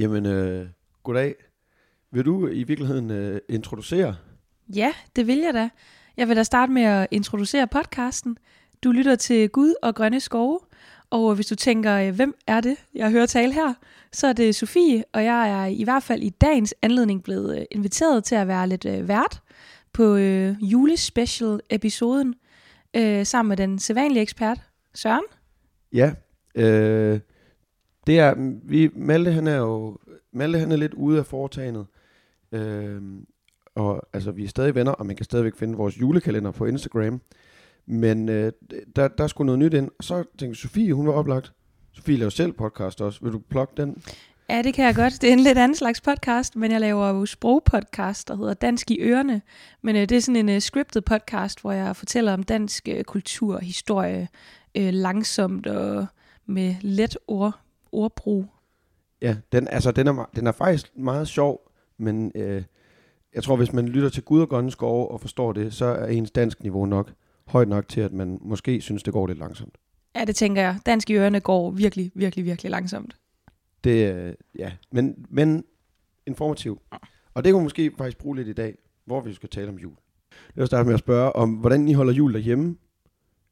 Jamen, øh, goddag. Vil du i virkeligheden øh, introducere? Ja, det vil jeg da. Jeg vil da starte med at introducere podcasten. Du lytter til Gud og Grønne Skove, og hvis du tænker, øh, hvem er det, jeg hører tale her, så er det Sofie, og jeg er i hvert fald i dagens anledning blevet øh, inviteret til at være lidt øh, vært på øh, julespecial-episoden, øh, sammen med den sædvanlige ekspert, Søren. Ja, øh, det er, mm, vi, Malte han er jo, Malte han er lidt ude af foretagendet, øh, og altså vi er stadig venner, og man kan stadigvæk finde vores julekalender på Instagram, men øh, der, der skulle noget nyt ind, og så tænkte Sofie, hun var oplagt. Sofie laver selv podcast også. Vil du plukke den? Ja, det kan jeg godt. Det er en lidt anden slags podcast, men jeg laver jo sprogpodcast, der hedder Dansk i Ørene. Men øh, det er sådan en øh, scripted podcast, hvor jeg fortæller om dansk øh, kultur og historie øh, langsomt og med let ord, ordbrug. Ja, den, altså, den, er, den er faktisk meget sjov, men øh, jeg tror, hvis man lytter til Gud og Grønne Skove og forstår det, så er ens dansk niveau nok højt nok til, at man måske synes, det går lidt langsomt. Ja, det tænker jeg. Dansk i ørerne går virkelig, virkelig, virkelig langsomt. Det, øh, ja, men, men informativ. Og det kunne måske faktisk bruge lidt i dag, hvor vi skal tale om jul. Jeg vil starte med at spørge om, hvordan I holder jul derhjemme.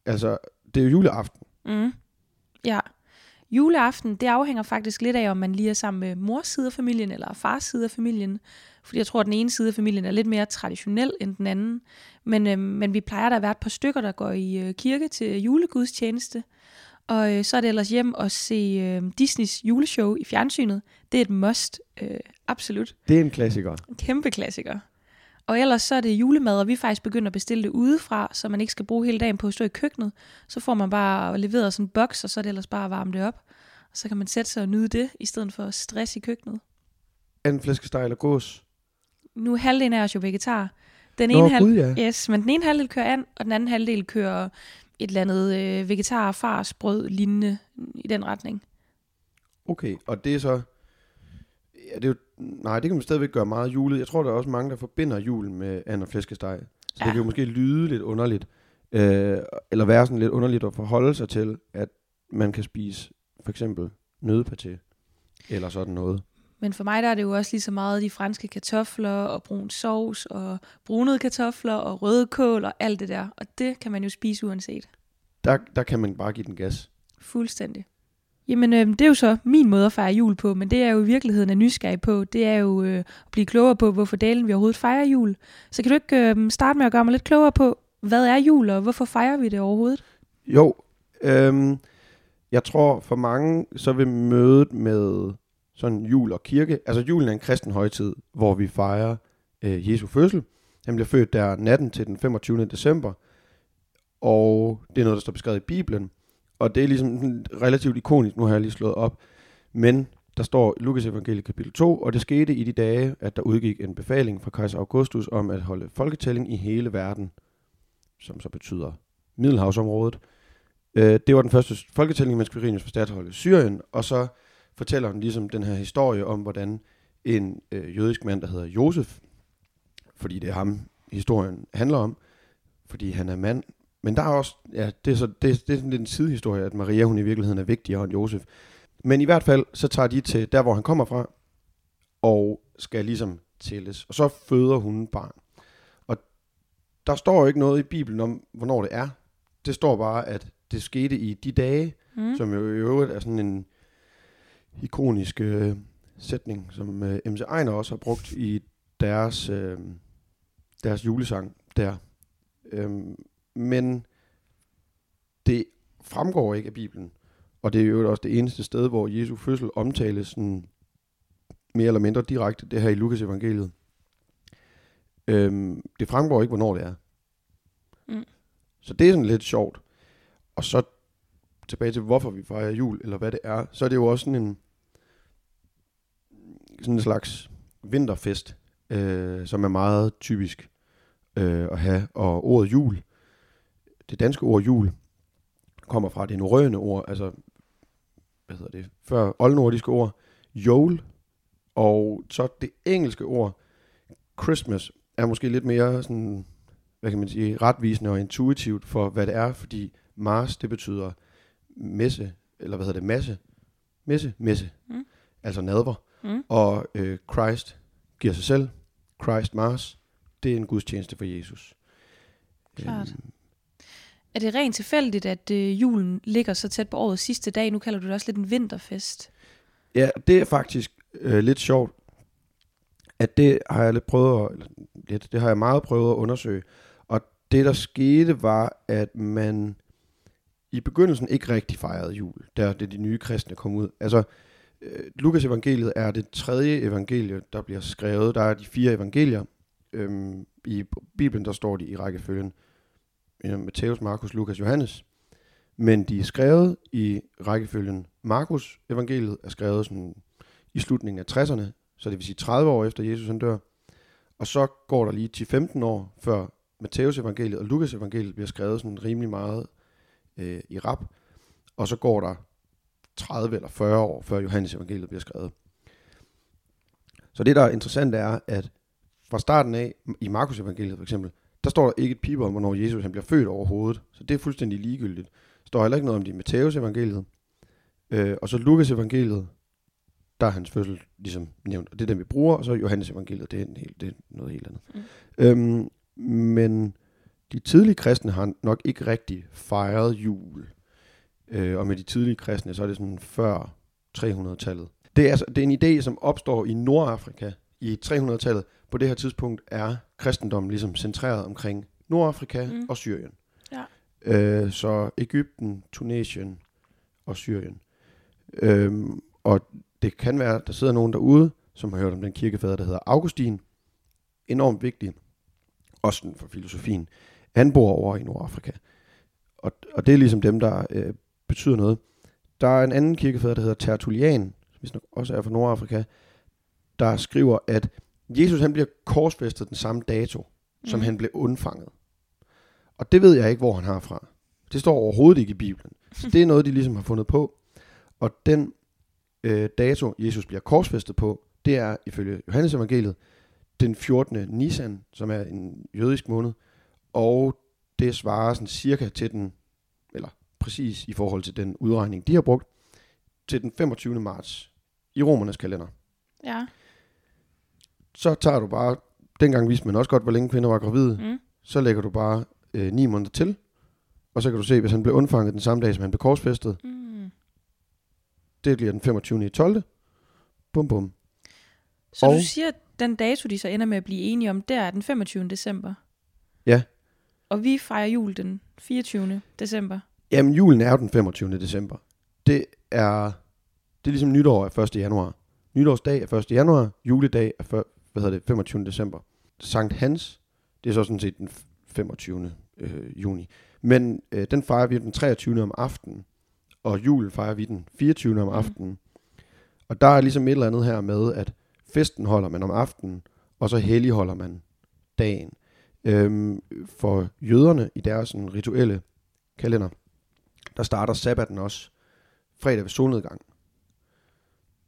Altså, det er jo juleaften. Mm. Ja. Juleaften, det afhænger faktisk lidt af, om man lige er sammen med mors side af familien eller fars side af familien. Fordi jeg tror, at den ene side af familien er lidt mere traditionel end den anden. Men, øh, men vi plejer der at være et par stykker, der går i øh, kirke til julegudstjeneste. Og øh, så er det ellers hjem og se øh, Disneys juleshow i fjernsynet. Det er et must, øh, absolut. Det er en klassiker. En kæmpe klassiker. Og ellers så er det julemad, og vi er faktisk begyndt at bestille det udefra, så man ikke skal bruge hele dagen på at stå i køkkenet. Så får man bare leveret sådan en boks, og så er det ellers bare at varme det op. Og så kan man sætte sig og nyde det, i stedet for stress i køkkenet. En flæskesteg eller gås? Nu er halvdelen af os jo vegetar. Den Nå, ene halv... ja. yes, men den ene halvdel kører an, og den anden halvdel kører et eller andet øh, vegetar farsbrød lignende i den retning. Okay, og det er så... Ja, det er jo, nej, det kan man stadigvæk gøre meget julet. Jeg tror, der er også mange, der forbinder jul med and og flæskesteg. Så ja. Det kan jo måske lyde lidt underligt. Øh, eller være sådan lidt underligt at forholde sig til, at man kan spise for eksempel nødpaté. Eller sådan noget. Men for mig der er det jo også lige så meget de franske kartofler og brun sovs og brunede kartofler og røde kål og alt det der. Og det kan man jo spise uanset. Der, der kan man bare give den gas. Fuldstændig. Jamen, øh, det er jo så min måde at fejre jul på, men det er jo i virkeligheden er nysgerrig på. Det er jo øh, at blive klogere på, hvorfor dalen vi overhovedet fejrer jul. Så kan du ikke øh, starte med at gøre mig lidt klogere på, hvad er jul, og hvorfor fejrer vi det overhovedet? Jo, øh, jeg tror for mange, så vil mødet med sådan jul og kirke, altså julen er en kristen højtid, hvor vi fejrer øh, Jesu fødsel. Han bliver født der natten til den 25. december, og det er noget, der står beskrevet i Bibelen, og det er ligesom relativt ikonisk, nu har jeg lige slået op, men der står i Lukas evangeliet kapitel 2, og det skete i de dage, at der udgik en befaling fra kejser Augustus om at holde folketælling i hele verden, som så betyder Middelhavsområdet. Øh, det var den første folketælling, mens Quirinius var statholdet i Syrien, og så fortæller han ligesom den her historie om, hvordan en øh, jødisk mand, der hedder Josef, fordi det er ham, historien handler om, fordi han er mand. Men der er også, ja, det er, så, det, det er sådan lidt en sidehistorie, at Maria, hun i virkeligheden er vigtigere end Josef. Men i hvert fald, så tager de til der, hvor han kommer fra, og skal ligesom tælles. Og så føder hun barn. Og der står jo ikke noget i Bibelen om, hvornår det er. Det står bare, at det skete i de dage, Mm. som jo i øvrigt er sådan en ikonisk øh, sætning, som øh, MC Ejner også har brugt i deres, øh, deres julesang der. Øhm, men det fremgår ikke af Bibelen, og det er jo også det eneste sted, hvor Jesu fødsel omtales sådan mere eller mindre direkte, det her i Lukas evangeliet. Øhm, det fremgår ikke, hvornår det er. Mm. Så det er sådan lidt sjovt. Og så tilbage til, hvorfor vi fejrer jul, eller hvad det er, så er det jo også sådan en, sådan en slags vinterfest, øh, som er meget typisk øh, at have. Og ordet jul, det danske ord jul, kommer fra det norrøne ord, altså, hvad hedder det, før oldnordiske ord, jol, og så det engelske ord, Christmas, er måske lidt mere sådan, hvad kan man sige, retvisende og intuitivt for, hvad det er, fordi Mars, det betyder messe, eller hvad hedder det, masse, messe, messe, Mm. altså nadver. Mm. Og øh, Christ giver sig selv. Christ Mars. Det er en gudstjeneste for Jesus. Klart. Øhm, er det rent tilfældigt, at øh, julen ligger så tæt på årets sidste dag? Nu kalder du det også lidt en vinterfest. Ja, det er faktisk øh, lidt sjovt, at det har jeg lidt prøvet at, eller lidt, det har jeg meget prøvet at undersøge. Og det der skete var, at man i begyndelsen ikke rigtig fejrede jul, da det de nye kristne kom ud. Altså, øh, Lukas evangeliet er det tredje evangelie, der bliver skrevet. Der er de fire evangelier. Øhm, I Bibelen, der står de i rækkefølgen. Øh, Matthæus, Markus, Lukas, Johannes. Men de er skrevet i rækkefølgen. Markus evangeliet er skrevet sådan i slutningen af 60'erne, så det vil sige 30 år efter Jesus han dør. Og så går der lige til 15 år, før Matthæus evangeliet og Lukas evangeliet bliver skrevet sådan rimelig meget øh, i rap. Og så går der 30 eller 40 år, før Johannes evangeliet bliver skrevet. Så det, der er interessant, er, at fra starten af, i Markus evangeliet for eksempel, der står der ikke et pibe om, hvornår Jesus han bliver født overhovedet. Så det er fuldstændig ligegyldigt. Der står heller ikke noget om det i Matthæus evangeliet. Øh, og så Lukas evangeliet, der er hans fødsel ligesom nævnt. Og det er den, vi bruger. Og så Johannes evangeliet, det er, en helt, det er noget helt andet. Mm. Øhm, men de tidlige kristne har nok ikke rigtig fejret jul. Øh, og med de tidlige kristne, så er det sådan før 300-tallet. Det er, altså, det er en idé, som opstår i Nordafrika i 300-tallet. På det her tidspunkt er kristendommen ligesom centreret omkring Nordafrika Mm. og Syrien. Ja. Øh, så Ægypten, Tunesien og Syrien. Øhm, og det kan være, at der sidder nogen derude, som har hørt om den kirkefader, der hedder Augustin. Enormt vigtig. Også for filosofien. Han bor over i Nordafrika. Og, og det er ligesom dem, der øh, betyder noget. Der er en anden kirkefader, der hedder Tertullian, som også er fra Nordafrika, der skriver, at Jesus han bliver korsfæstet den samme dato, mm. som han blev undfanget. Og det ved jeg ikke, hvor han har fra. Det står overhovedet ikke i Bibelen. Så det er noget, de ligesom har fundet på. Og den øh, dato, Jesus bliver korsfæstet på, det er ifølge Johannes evangeliet den 14. Nisan, som er en jødisk måned. Og det svarer sådan cirka til den, eller præcis i forhold til den udregning, de har brugt, til den 25. marts i romernes kalender. Ja. Så tager du bare, dengang vidste man også godt, hvor længe kvinder var gravide, Mm. så lægger du bare øh, 9 måneder til, og så kan du se, hvis han blev undfanget den samme dag, som han blev korsfæstet, Mm. det bliver den 25. i 12. Bum bum. Så Og- du siger, at den dato, de så ender med at blive enige om, der er den 25. december? Ja. Og vi fejrer jul den 24. december? Jamen, julen er jo den 25. december. Det er, det er ligesom nytår er 1. januar. Nytårsdag er 1. januar, juledag er hvad hedder det, 25. december. Sankt Hans, det er så sådan set den f- 25. Øh, juni. Men øh, den fejrer vi den 23. om aftenen, og julen fejrer vi den 24. om Mhm. aftenen. Og der er ligesom et eller andet her med, at festen holder man om aftenen, og så hellig holder man dagen. Øhm, for jøderne i deres sådan, rituelle kalender, der starter sabbaten også fredag ved solnedgang.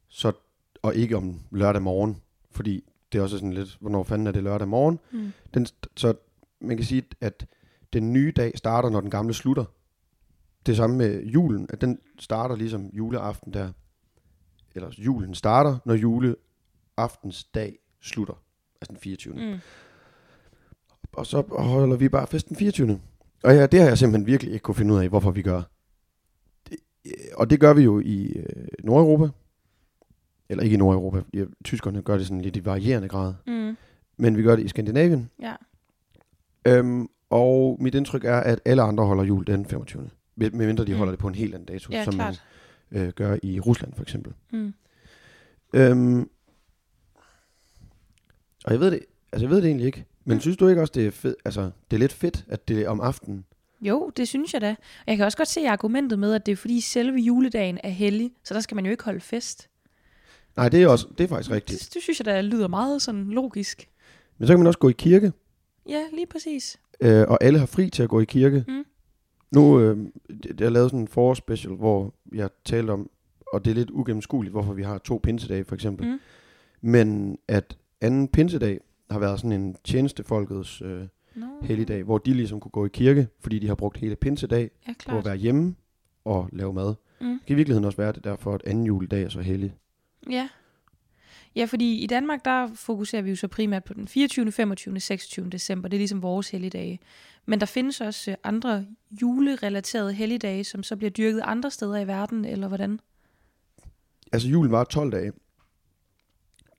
Så, og ikke om lørdag morgen, fordi det er også sådan lidt, hvornår fanden er det lørdag morgen. Mm. Den, så man kan sige, at den nye dag starter, når den gamle slutter. Det samme med julen, at den starter ligesom juleaften der. Eller julen starter, når juleaftens dag slutter. Altså den 24. Mm. Og så holder vi bare festen 24. Og ja, det har jeg simpelthen virkelig ikke kunne finde ud af, hvorfor vi gør. Det, øh, og det gør vi jo i øh, Nordeuropa. Eller ikke i Nordeuropa. Ja, tyskerne gør det sådan lidt i varierende grad. Mm. Men vi gør det i Skandinavien. Ja. Øhm, og mit indtryk er, at alle andre holder jul den 25. Med- Medmindre de Mm. holder det på en helt anden dato, Ja, som klart. man øh, gør i Rusland for eksempel. Mm. Øhm, og jeg ved det, altså jeg ved det egentlig ikke. Men Mm. synes du ikke også, det er, fed, altså, det er lidt fedt, at det er om aftenen? Jo, det synes jeg da. Og jeg kan også godt se argumentet med, at det er fordi selve juledagen er hellig, så der skal man jo ikke holde fest. Nej, det er, også, det er faktisk rigtigt. Det, det synes jeg da lyder meget sådan logisk. Men så kan man også gå i kirke, Ja, lige præcis. øh, og alle har fri til at gå i kirke. Mm. Nu, øh, jeg lavede sådan en forårsspecial, hvor jeg talte om, og det er lidt ugennemskueligt, hvorfor vi har to pinsedage for eksempel. Mm. Men at anden pinsedag har været sådan en tjenestefolkets øh, No. helligdag, hvor de ligesom kunne gå i kirke, fordi de har brugt hele pinsedag Ja, på at være hjemme og lave mad. Mm. Det kan i virkeligheden også være det derfor, at anden juledag er så hellig. Ja. Ja, fordi i Danmark, der fokuserer vi jo så primært på den 24., 25., 26. december. Det er ligesom vores helligdage. Men der findes også øh, andre julerelaterede helligdage, som så bliver dyrket andre steder i verden, eller hvordan? Altså julen var 12 dage.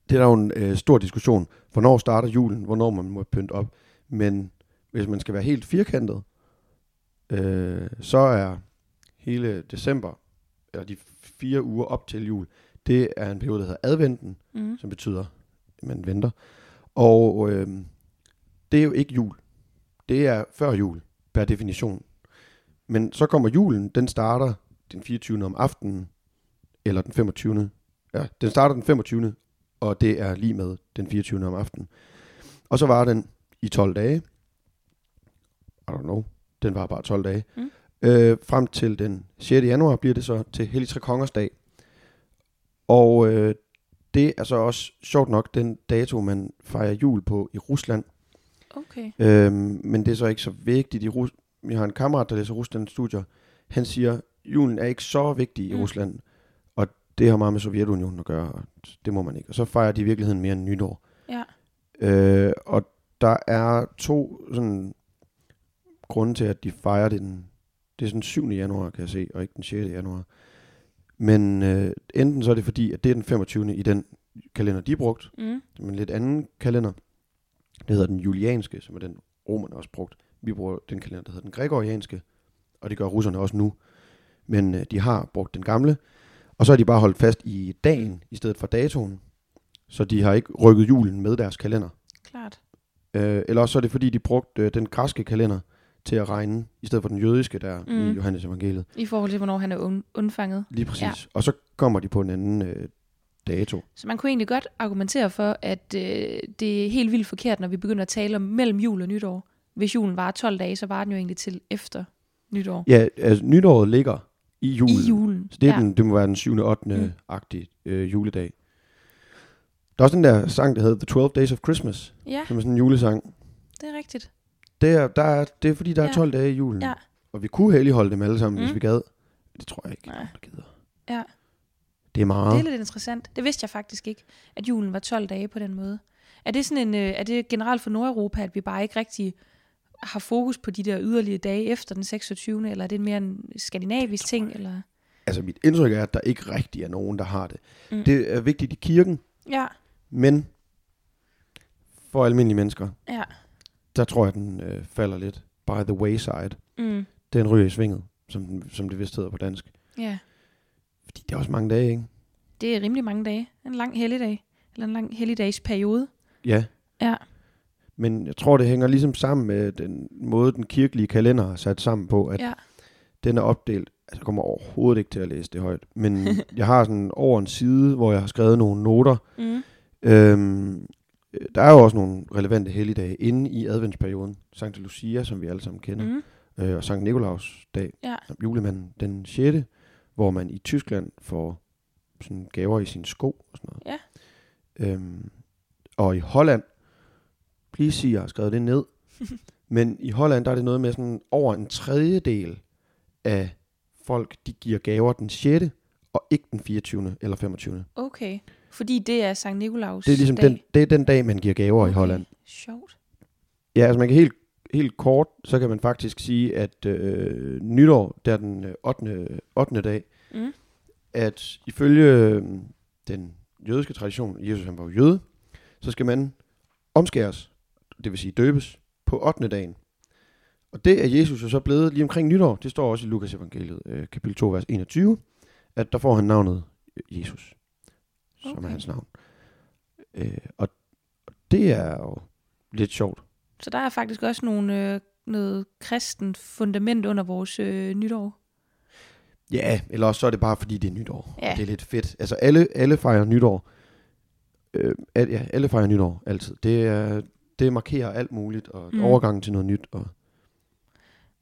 Det er der jo en øh, stor diskussion. Hvornår starter julen? Hvornår man må pynte op? Men hvis man skal være helt firkantet, øh, så er hele december, eller de fire uger op til jul, det er en periode, der hedder adventen, Mm. som betyder, at man venter. Og øh, det er jo ikke jul. Det er før jul, per definition. Men så kommer julen, den starter den 24. om aftenen, eller den 25. Ja, den starter den 25. Og det er lige med den 24. om aftenen. Og så var den i 12 dage. I don't know. Den var bare 12 dage. Mm. Øh, frem til den 6. januar bliver det så til Hellig Tre Kongers dag. Og øh, det er så også sjovt nok den dato, man fejrer jul på i Rusland. Okay. Øhm, men det er så ikke så vigtigt i Rus- Vi har en kammerat, der læser Ruslands studier. Han siger, julen er ikke så vigtig i Mm. Rusland. Og det har meget med Sovjetunionen at gøre, og det må man ikke. Og så fejrer de i virkeligheden mere end nytår. Ja. Øh, og der er to sådan, grunde til, at de fejrer det den, det er sådan 7. januar, kan jeg se, og ikke den 6. januar. Men øh, enten så er det fordi, at det er den 25. i den kalender, de brugt, Mm. som en lidt anden kalender. Det hedder den julianske, som er den romerne også brugt. Vi bruger den kalender, der hedder den gregorianske, og det gør russerne også nu. Men øh, de har brugt den gamle, og så har de bare holdt fast i dagen i stedet for datoen. Så de har ikke rykket julen med deres kalender. Klart. Øh, eller også så er det fordi, de brugte øh, den græske kalender til at regne, i stedet for den jødiske der mm. i. Johannes evangeliet. I forhold til, hvornår han er und- undfanget. Lige præcis. Ja. Og så kommer de på en anden øh, dato. Så man kunne egentlig godt argumentere for, at øh, det er helt vildt forkert, når vi begynder at tale om mellem jul og nytår. Hvis julen var 12 dage, så var den jo egentlig til efter nytår. Ja, altså nytåret ligger i julen. I julen. Så det, er ja. den, det må være den 7. og 8. Mm. Mm. agtige øh, juledag. Der er også den der sang, der hedder The 12 Days of Christmas, ja, som er sådan en julesang. det er rigtigt. Det er, der er, det er fordi, der er Ja. 12 dage i julen. Ja. Og vi kunne heldig holde dem alle sammen, mm. Hvis vi gad. Det tror jeg ikke, Nej. der gider. Ja. Det er meget. Det er lidt interessant. Det vidste jeg faktisk ikke, at julen var 12 dage på den måde. Er det sådan en, øh, er det generelt for Nordeuropa, at vi bare ikke rigtig har fokus på de der yderligere dage efter den 26. Eller er det mere en skandinavisk ting? Eller? Altså mit indtryk er, at der ikke rigtig er nogen, der har det. Mm. Det er vigtigt i kirken, Ja, men for almindelige mennesker, ja. Der tror jeg, den øh, falder lidt by the wayside. Mm. Den ryger i svinget, som, den- som det vist hedder på dansk. Ja, Fordi det er også mange dage, ikke? det er rimelig mange dage. En lang helligdag. Eller en lang helligdagsperiode. Ja. Ja. Men jeg tror, det hænger ligesom sammen med den måde, den kirkelige kalender er sat sammen på, at Ja. den er opdelt. Altså, jeg kommer overhovedet ikke til at læse det højt. Men jeg har sådan over en side, hvor jeg har skrevet nogle noter. Mm. Øhm, øh, der er jo også nogle relevante helligdage inde i adventsperioden. Sankt Lucia, som vi alle sammen kender. Mm. Øh, og Sankt Nikolaus dag, Ja. julemanden den 6., hvor man i Tyskland får sådan gaver i sine sko og sådan noget. Ja. Øhm, og i Holland, please sige, jeg har skrevet det ned, men i Holland, der er det noget med sådan over en tredjedel af folk, de giver gaver den 6. og ikke den 24. eller 25. Okay. Fordi det er Sankt Nikolaus Det er ligesom dag. den, det er den dag, man giver gaver okay. i Holland. Sjovt. Ja, altså man kan helt, helt kort, så kan man faktisk sige, at øh, nytår, der er den øh, 8. 8. dag, Mm. at ifølge øh, den jødiske tradition, Jesus han var jo jøde, så skal man omskæres, det vil sige døbes, på 8. dagen. Og det er Jesus jo så blevet lige omkring nytår. Det står også i Lukas evangeliet, øh, kapitel 2, vers 21, at der får han navnet øh, Jesus, som Okay. er hans navn. Øh, og det er jo lidt sjovt. Så der er faktisk også nogle, øh, noget kristen fundament under vores øh, nytår. Ja, eller også så er det bare fordi det er nytår. Ja. Det er lidt fedt. Altså alle, alle fejrer nytår. Øh, al, ja, alle fejrer nytår altid. Det, er, det markerer alt muligt, og Mm. overgangen til noget nyt. Og,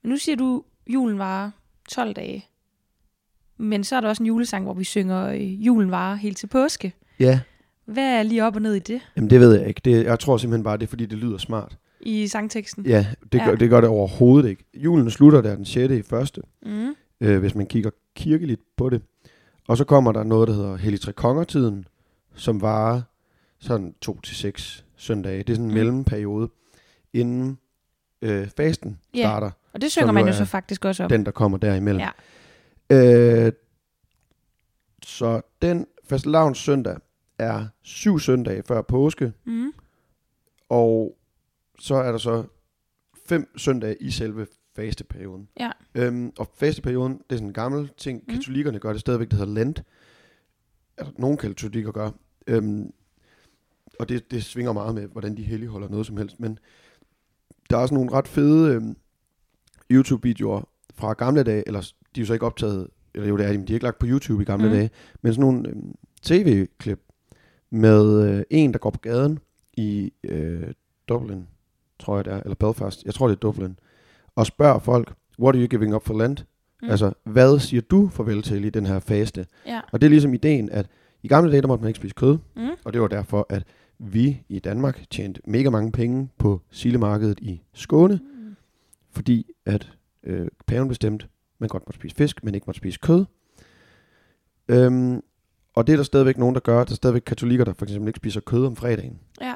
Men nu siger du, julen varer 12 dage. Men så er der også en julesang, hvor vi synger, øh, julen varer helt til påske. ja, Hvad er lige op og ned i det, jamen det ved jeg ikke. Det, jeg tror simpelthen bare, det er fordi, det lyder smart. i sangteksten? Ja, det, Ja. Gør, det gør det overhovedet ikke. Julen slutter der den 6. i første, Mm. øh, hvis man kigger kirkeligt på det. Og så kommer der noget, der hedder Hellig Tre Konger-tiden, som varer sådan to til seks søndage. Det er sådan en Mm. mellemperiode, inden øh, fasten Ja. starter. Og det synger man jo så faktisk også om. Den, der kommer derimellem. Ja. Øh, så den fastelavns søndag er syv søndage før påske, Mm. og så er der så fem søndage i selve fasteperioden. Ja. Øhm, og fasteperioden, det er sådan en gammel ting. Mm. Katolikkerne gør det stadigvæk, det hedder Lent. Altså, nogle katolikker gør. Øhm, og det, det svinger meget med, hvordan de helligholder noget som helst. Men der er også nogle ret fede øhm, YouTube-videoer fra gamle dage, eller de er jo så ikke optaget, eller jo det er de, men de er ikke lagt på YouTube i gamle Mm. dage, men sådan nogle øhm, tv-klip med øh, en, der går på gaden i øh, Dublin, tror jeg det er, eller Belfast, jeg tror det er Dublin, og spørger folk, what are you giving up for? Mm. Mm. Altså, hvad siger du farvel til i den her faste? Ja. Og det er ligesom ideen, at i gamle dage, der måtte man ikke spise kød, Mm. og det var derfor, at vi i Danmark tjente mega mange penge på silemarkedet i Skåne, Mm. fordi at øh, paven bestemte, man godt måtte spise fisk, men ikke måtte spise kød. Øhm, og det er der stadigvæk nogen, der gør. Der er stadigvæk katolikker, der for eksempel ikke spiser kød om fredagen. Ja.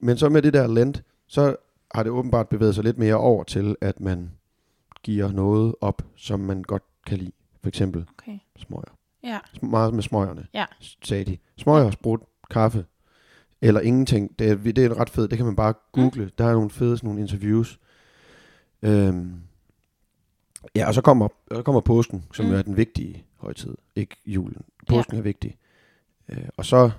Men så med det der lent, så har det åbenbart bevæget sig lidt mere over til, at man giver noget op, som man godt kan lide. For eksempel Okay. smøger. Ja. Meget med smøgerne, Ja. sagde de. Smøger, sprut, kaffe, eller ingenting. Det er, det er ret fedt. Det kan man bare google. Mm. Der er nogle fede sådan nogle interviews. Øhm, ja, og så kommer, så kommer påsken, som Mm. er den vigtige højtid. Ikke julen. Påsken ja. er vigtig. Øh, og så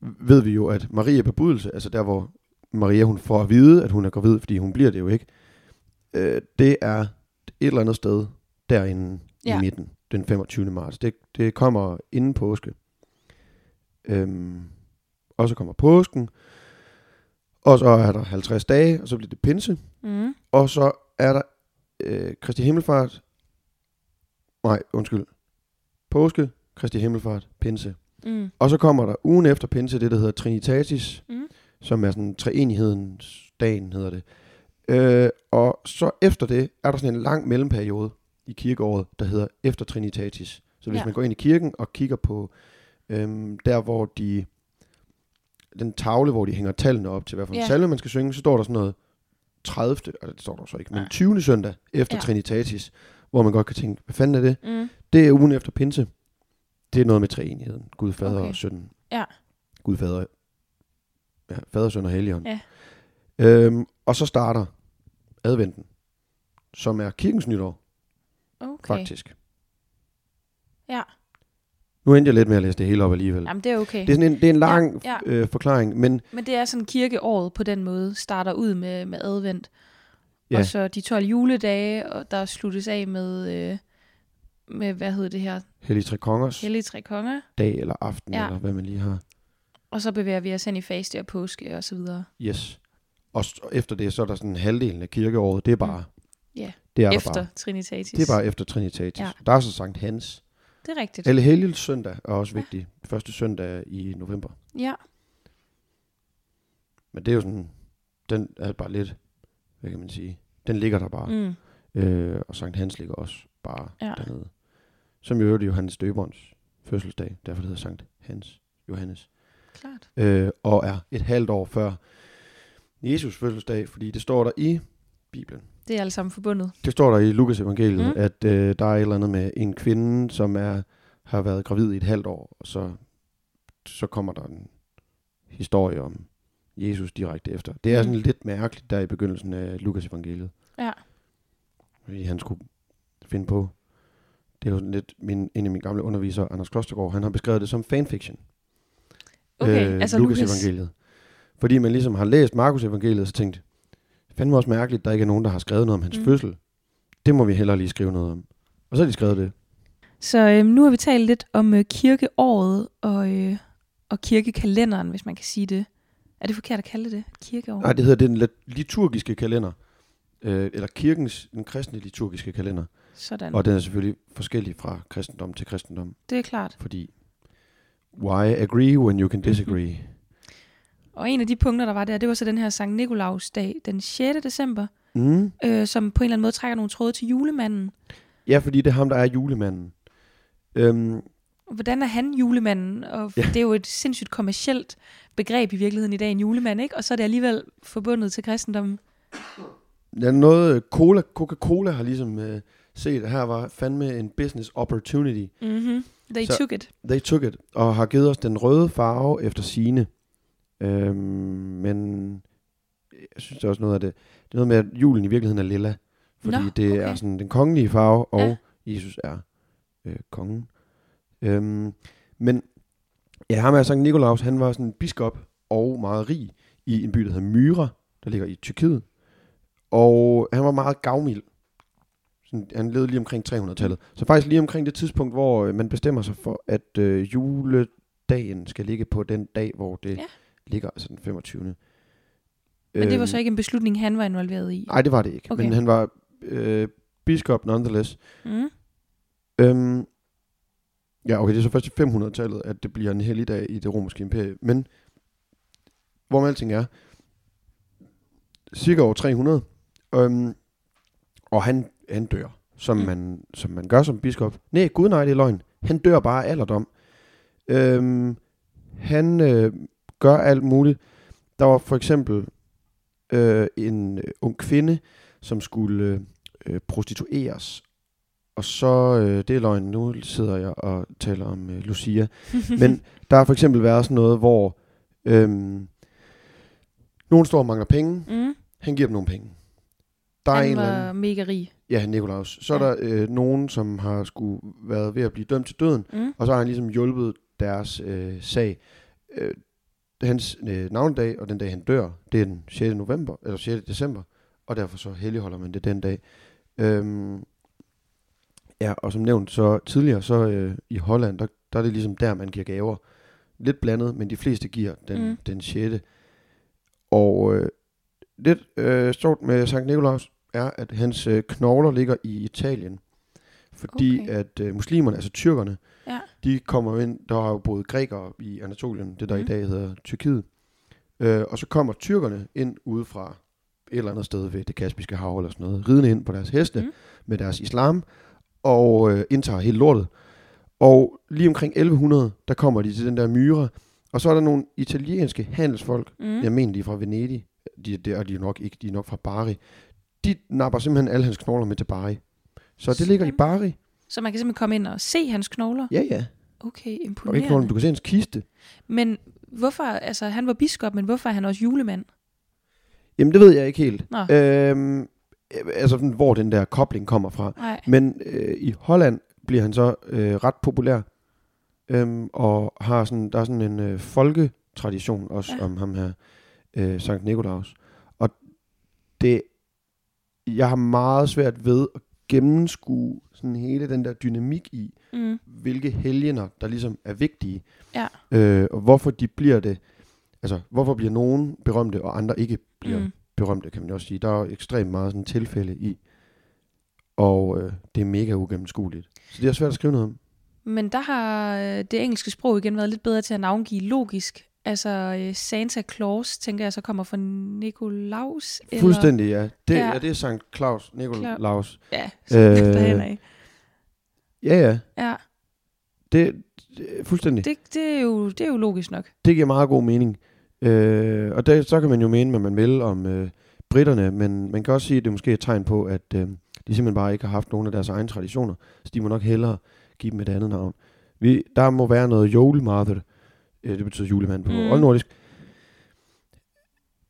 ved vi jo, at Maria bebudelse, altså der, hvor Maria hun får at vide, at hun er gravid, fordi hun bliver det jo ikke, øh, det er et eller andet sted derinde. Ja. i midten, den 25. marts. Det, det kommer inden påske. Øhm, og så kommer påsken, og så er der 50 dage, og så bliver det pinse, Mm. og så er der øh, Kristi Himmelfart, nej, undskyld, påske, Kristi Himmelfart, pinse. Mm. Og så kommer der ugen efter pinse det, der hedder Trinitatis, Mm. som er sådan treenighedens dagen, hedder det. Øh, og så efter det er der sådan en lang mellemperiode i kirkeåret, der hedder efter Trinitatis. Så hvis Ja. man går ind i kirken og kigger på øhm, der, hvor de den tavle, hvor de hænger tallene op til, hvad for en ja. salme man skal synge, så står der sådan noget 30. Eller det står der så ikke, men Nej. 20. søndag efter ja. Trinitatis, hvor man godt kan tænke, hvad fanden er det? Mm. Det er ugen efter pinse. Det er noget med treenigheden. Gud, fader Okay. og søn. Ja. Gud, fader, ja, fader, søn og helligånd. Ja. Øhm, og så starter adventen, som er kirkens nytår, Okay. faktisk. Ja. Nu endte jeg lidt med at læse det hele op alligevel. Jamen, det er okay. Det er, sådan en, det er en lang Ja, ja, Øh, forklaring, men Men det er sådan kirkeåret på den måde, starter ud med, med advent. Ja. Og så de 12 juledage, og der sluttes af med, øh, med hvad hedder det her, Hellige Tre Kongers Hellige Tre Konger. dag eller aften, Ja. eller hvad man lige har. Og så bevæger vi os hen i faste og påske og så videre. Yes. Og efter det, så er der sådan halvdelen af kirkeåret, det er bare... Ja. Det er Efter. Trinitatis. Det er bare efter Trinitatis. Ja. Der er så Sankt Hans. Det er rigtigt. Eller Helgens søndag er også vigtig. Første søndag i november. Ja. Men det er jo sådan, den er bare lidt, hvad kan man sige, den ligger der bare. Mm. Øh, og Sankt Hans ligger også bare Ja. ja. dernede. Som jo øvrigt Johannes Døberens fødselsdag, derfor det hedder Sankt Hans Johannes. Klart. Øh, og er et halvt år før Jesus fødselsdag, fordi det står der i Bibelen. Det er alle sammen forbundet. Det står der i Lukas evangeliet, Mm. at øh, der er et eller andet med en kvinde, som er har været gravid i et halvt år, og så, så kommer der en historie om Jesus direkte efter. Det er Mm. sådan lidt mærkeligt der i begyndelsen af Lukas evangeliet. Ja. Fordi han skulle finde på. Det er jo lidt, min, en af mine gamle undervisere, Anders Klostergaard, han har beskrevet det som fanfiction. Okay, altså Lukas Lukas. evangeliet. Fordi man ligesom har læst Markus evangeliet, og så tænkt, fandme også mærkeligt, at der ikke er nogen, der har skrevet noget om hans Mm. fødsel. Det må vi hellere lige skrive noget om. Og så har de skrevet det. Så øhm, nu har vi talt lidt om øh, kirkeåret og, øh, og kirkekalenderen, hvis man kan sige det. Er det forkert at kalde det et kirkeår? Nej, det hedder den lit- liturgiske kalender. Øh, eller kirkens, den kristne liturgiske kalender. Sådan. Og den er selvfølgelig forskellig fra kristendom til kristendom. Det er klart. Fordi, why agree when you can disagree? Og en af de punkter, der var der, det var så den her Sankt Nikolaus dag, den 6. december, Mm. øh, som på en eller anden måde trækker nogle tråde til julemanden. Ja, fordi det er ham, der er julemanden. Øhm, hvordan er han julemanden? Og Ja. det er jo et sindssygt kommercielt begreb i virkeligheden i dag, en julemand, ikke? Og så er det alligevel forbundet til kristendommen. Ja, noget cola, Coca-Cola har ligesom øh, set, her var fandme en business opportunity. Mm-hmm. They så, took it. They took it, og har givet os den røde farve efter sine. Øhm, men jeg synes det er også noget af det. Det er noget med, at julen i virkeligheden er lilla. Fordi Nå, det er okay. sådan den kongelige farve, og Ja. Jesus er øh, kongen. Øhm, men ja, ham er Sankt Nikolaus, han var sådan en biskop og meget rig i en by, der hedder Myra, der ligger i Tyrkiet. Og han var meget gavmild. Sådan, han levede lige omkring 300-tallet. Så faktisk lige omkring det tidspunkt, hvor øh, man bestemmer sig for, at øh, juledagen skal ligge på den dag, hvor det Ja. Ligger, altså den 25. Men det var Øhm, så ikke en beslutning, han var involveret i. Nej, det var det ikke. Okay. Men han var øh, biskop nonetheless. Mm. Øhm, ja, okay, det er så først i 500-tallet, at det bliver en helligdag i det romerske imperie. Men hvor med alting er, cirka over 300, øhm, og han, han dør, som, Mm. man, som man gør som biskop. Nej, gud nej, det er løgn. Han dør bare af alderdom. Øhm, han øh, gør alt muligt. Der var for eksempel øh, en øh, ung kvinde, som skulle øh, prostitueres. Og så, øh, det er løgn, nu sidder jeg og taler om øh, Lucia. Men der har for eksempel været sådan noget, hvor øhm, nogen står og mangler penge. mm. Han giver dem nogle penge. Der er Han en eller var anden, mega rig. ja, Nikolaus. Så er Ja. der øh, nogen, som har skulle været ved at blive dømt til døden, Mm. og så har han ligesom hjulpet deres øh, sag. Øh, hans øh, navnedag og den dag, han dør, det er den 6. november, eller 6. december, og derfor så helligholder man det den dag. Øhm, ja, og som nævnt så tidligere, så øh, i Holland, der, der er det ligesom der, man giver gaver. Lidt blandet, men de fleste giver den, mm. Den 6. Og øh, lidt øh, stort med Sankt Nikolaus er, at hans øh, knogler ligger i Italien. Fordi Okay. at øh, muslimerne, altså tyrkerne, Ja. de kommer ind, der har jo boet grækere i Anatolien, det der mm. i Mhm. dag hedder Tyrkiet. Øh, og så kommer tyrkerne ind udefra et eller andet sted ved det Kaspiske hav eller sådan noget, ridende ind på deres heste mm. Med deres islam, og øh, indtager hele lortet. Og lige omkring 1100, der kommer de til den der myre, og så er der nogle italienske handelsfolk, Mm. jeg mener, de er fra Venedig, de, det er de nok ikke, de er nok fra Bari. De napper simpelthen alle hans knogler med til Bari. Så det ligger i. Bari. Så man kan simpelthen komme ind og se hans knogler? Ja, ja. Okay, Og ikke imponerende. knogler, du kan se hans kiste. Men hvorfor, altså han var biskop, men hvorfor er han også julemand? Jamen, det ved jeg ikke helt. Nå. Øhm, øh, altså, hvor den der kobling kommer fra. Nej. Men øh, i Holland bliver han så øh, ret populær. Øhm, og har sådan, der er sådan en øh, folketradition også. Ja. om ham her, øh, Sankt Nikolaus. Og det, jeg har meget svært ved at gennemskue sådan hele den der dynamik i, Mm. hvilke helgener, der ligesom er vigtige. Ja. Øh, og hvorfor de bliver det. Altså, hvorfor bliver nogen berømte, og andre ikke bliver mm. Berømte, kan man jo også sige. Der er jo ekstremt meget sådan tilfælde i. Og øh, det er mega ugennemskueligt. Så det er svært at skrive noget om. Men der har øh, det engelske sprog igen været lidt bedre til at navngive logisk. Altså øh, Santa Claus, tænker jeg, så kommer fra Nikolaus. eller- Fuldstændig, ja. Det, ja. Ja. det er Sankt Claus, Nikolaus. Ja, Øh, af. Ja, ja. Ja, Det, det fuldstændig. Det, det, det, er jo, det er jo logisk nok. det giver meget god mening. Øh, og der, så kan man jo mene, hvad man vil om øh, britterne, men man kan også sige, at det er måske et tegn på, at øh, de simpelthen bare ikke har haft nogen af deres egne traditioner, så de må nok hellere give dem et andet navn. Vi, der må være noget julemarked, øh, det betyder julemand på mm. Oldnordisk.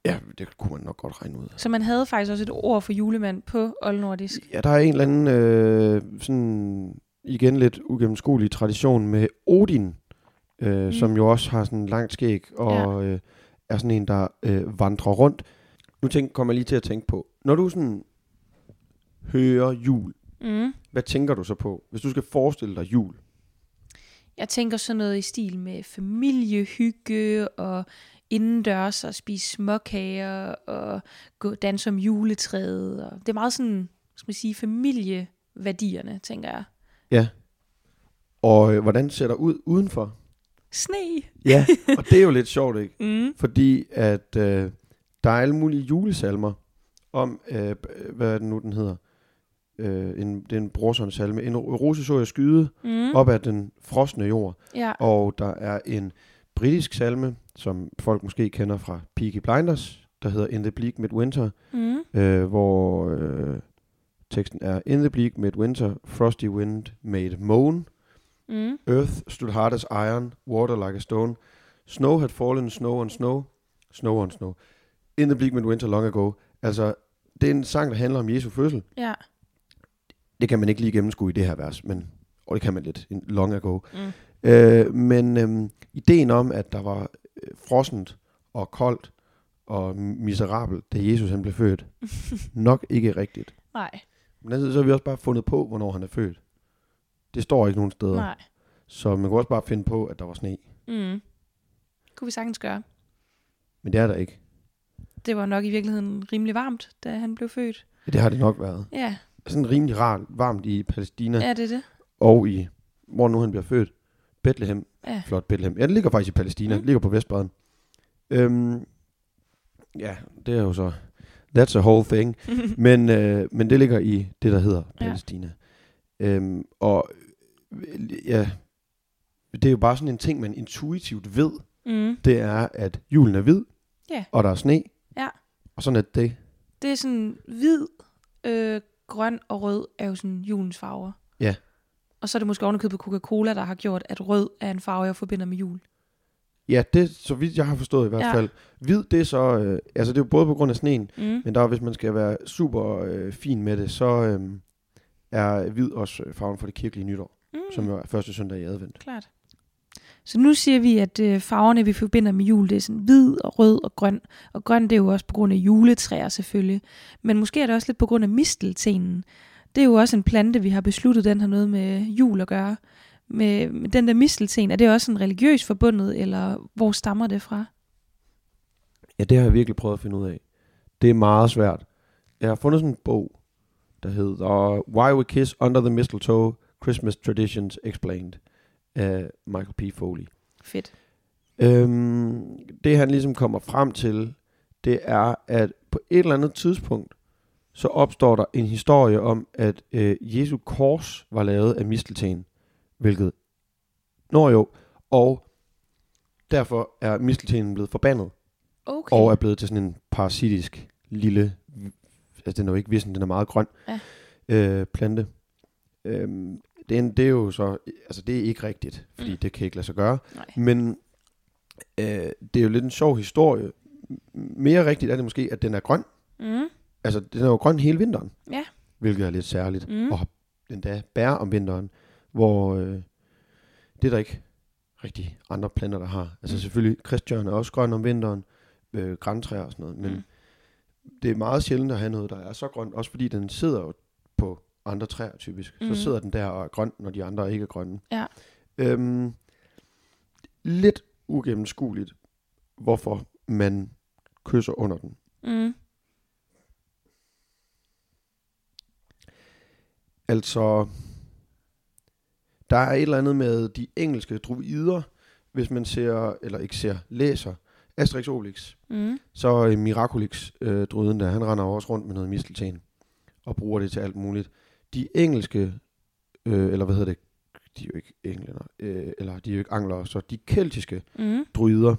Ja, det kunne man nok godt regne ud. Så man havde faktisk også et ord for julemand på oldnordisk. Ja, der er en eller anden øh, sådan igen lidt ugennemskuelig tradition med Odin, øh, mm. Som jo også har sådan langt skæg og øh, er sådan en, der øh, vandrer rundt. Nu tænk, kommer jeg lige til at tænke på, når du sådan hører jul, Mm. hvad tænker du så på, hvis du skal forestille dig jul? Jeg tænker sådan noget i stil med familiehygge og indendørs og spise småkager og gå danse om juletræet. Og det er meget sådan, skal man sige, familieværdierne, tænker jeg. Ja. Og øh, hvordan ser der ud udenfor? Sne! Ja, og det er jo lidt sjovt, ikke? Mm. Fordi at øh, der er alle mulige julesalmer om, øh, hvad er det nu, den hedder? Øh, en, det er en brorson salme. En rose så jeg skyde Mm. op af den frosne jord. Ja. Og der er en britisk salme, som folk måske kender fra Peaky Blinders, der hedder In the Bleak Midwinter, Mm. øh, hvor øh, teksten er In the bleak midwinter, frosty wind made moan, Mm. earth stood hard as iron, water like a stone, snow had fallen, snow on snow, snow on snow, in the bleak midwinter long ago. Altså, det er en sang, der handler om Jesu fødsel. Ja. Det kan man ikke lige gennemskue i det her vers, men og det kan man lidt, long ago. Mm. Øh, men øhm, ideen om, at der var øh, frossent og koldt og miserabelt, da Jesus han blev født, nok ikke rigtigt. Nej. Men altså, så har vi også bare fundet på, hvornår han er født. Det står ikke nogen steder. Nej. Så man kunne også bare finde på, at der var sne. Mm. Kunne vi sagtens gøre. Men det er der ikke. Det var nok i virkeligheden rimelig varmt, da han blev født. Det har det nok været. Ja, Sådan rimelig rart, varmt i Palæstina er det det? og i, hvor nu han bliver født. Bethlehem. Ja. Flot Bethlehem. Ja, det ligger faktisk i Palæstina. Mm. Det ligger på Vestbredden. Øhm, ja, det er jo så... That's a whole thing. men, øh, men det ligger i det, der hedder Ja. Palæstina. Øhm, og øh, ja, det er jo bare sådan en ting, man intuitivt ved. mm. Det er, at julen er hvid, Ja. og der er sne. Ja. Og sådan er det. Det er sådan hvid, øh, grøn og rød er jo sådan julens farver. Ja. Og så er det måske ovenikøbet Coca-Cola, der har gjort, at rød er en farve, jeg forbinder med jul. Ja, det så vidt jeg har forstået i hvert Ja. fald. Hvid, det er så... Øh, altså, det er jo både på grund af sneen, Mm. men der, hvis man skal være super øh, fin med det, så øh, er hvid også øh, farven for det kirkelige nytår, Mm. som jo er første søndag i advent. Klart. Så nu siger vi, at øh, farverne, vi forbinder med jul, det er sådan hvid og rød og grøn. Og grøn, det er jo også på grund af juletræer selvfølgelig. Men måske er det også lidt på grund af misteltenen. Det er jo også en plante, vi har besluttet, den har noget med jul at gøre. Med, med den der mistelten, er det også en religiøs forbundet, eller hvor stammer det fra? Ja, det har jeg virkelig prøvet at finde ud af. Det er meget svært. Jeg har fundet sådan en bog, der hedder Why We Kiss Under the Mistletoe, Christmas Traditions Explained af Michael P. Foley. Fedt. Øhm, det han ligesom kommer frem til, det er, at på et eller andet tidspunkt, så opstår der en historie om, at øh, Jesu kors var lavet af mistelten, hvilket, når jo, og derfor er misteltenen blevet forbandet, Okay. og er blevet til sådan en parasitisk lille, altså den er jo ikke vissen, den er meget grøn, Ja. øh, plante. Øhm, det, er, det er jo så, altså det er ikke rigtigt, fordi Mm. det kan ikke lade sig gøre, Nej. men øh, det er jo lidt en sjov historie. Mere rigtigt er det måske, at den er grøn. Mm. Altså, den er jo grøn hele vinteren. Ja. Hvilket er lidt særligt. Mm. Og har endda bær om vinteren, hvor øh, det er der ikke rigtig andre planter, der har. Altså Mm. selvfølgelig, Christian er også grøn om vinteren, øh, græntræer og sådan noget, men Mm. det er meget sjældent at have noget, der er så grønt, også fordi den sidder jo på andre træer typisk. Mhm. Så sidder den der og er grøn, når de andre ikke er grønne. Ja. Øhm, lidt ugennemskueligt, hvorfor man kysser under den. Mm. Altså, der er et eller andet med de engelske druider, hvis man ser, eller ikke ser, læser Asterix Obelix, Mm. så Miraculix, øh, druiden der, han render også rundt med noget mistelten og bruger det til alt muligt. De engelske, øh, eller hvad hedder det, de er jo ikke englænder, øh, eller de er jo ikke anglere, så de keltiske Mm. druider,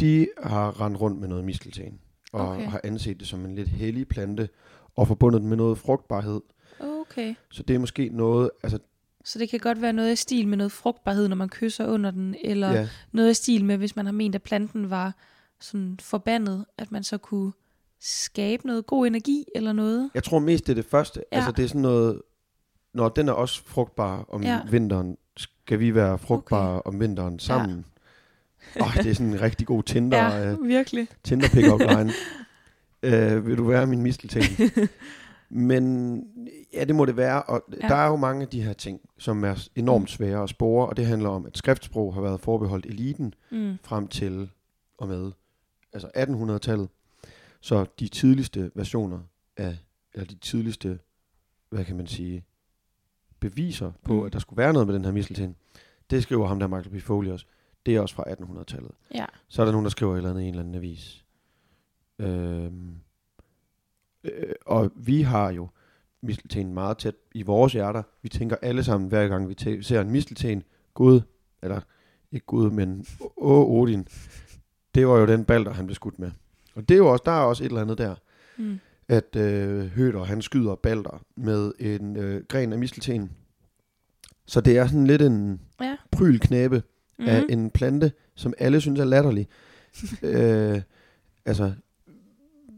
de har rendt rundt med noget mistelten, og Okay. har anset det som en lidt hellig plante, og forbundet den med noget frugtbarhed. Okay. Så det er måske noget, altså Så det kan godt være noget i stil med noget frugtbarhed, når man kysser under den, eller ja, noget i stil med, hvis man har ment, at planten var sådan forbandet, at man så kunne skabe noget god energi eller noget. jeg tror mest det er det første. Ja. Altså det er sådan noget, når den er også frugtbar om Ja. vinteren, skal vi være frugtbare okay. om vinteren sammen. Ja. Oh, det er sådan en rigtig god Tinder, ja. Ja, virkelig. Tinder pick-up line. uh, vil du være min mistelting? Men ja, det må det være. Og Ja. ja. der er jo mange af de her ting, som er enormt svære at spore, og det handler om, at skriftsprog har været forbeholdt eliten Mm. frem til og med altså 1800-tallet. Så de tidligste versioner af, eller de tidligste, hvad kan man sige, beviser på, Mm. at der skulle være noget med den her mistelten, det skriver ham der Michael P. Foley også. Det er også fra 1800-tallet. Ja. Så er der nogen, der skriver et eller andet i en eller anden avis. Øhm, øh, og vi har jo mistelten meget tæt i vores hjerter. Vi tænker alle sammen, hver gang vi ser en mistelten, Gud, eller ikke Gud, men Åh Odin, det var jo den balder, han blev skudt med. Og det er jo også, der er også et eller andet der, Mm. at øh, Høder, han skyder balder med en øh, gren af mistelten. Så det er sådan lidt en Ja. prylknæbe mm. af Mhm. en plante, som alle synes er latterlig. øh, altså,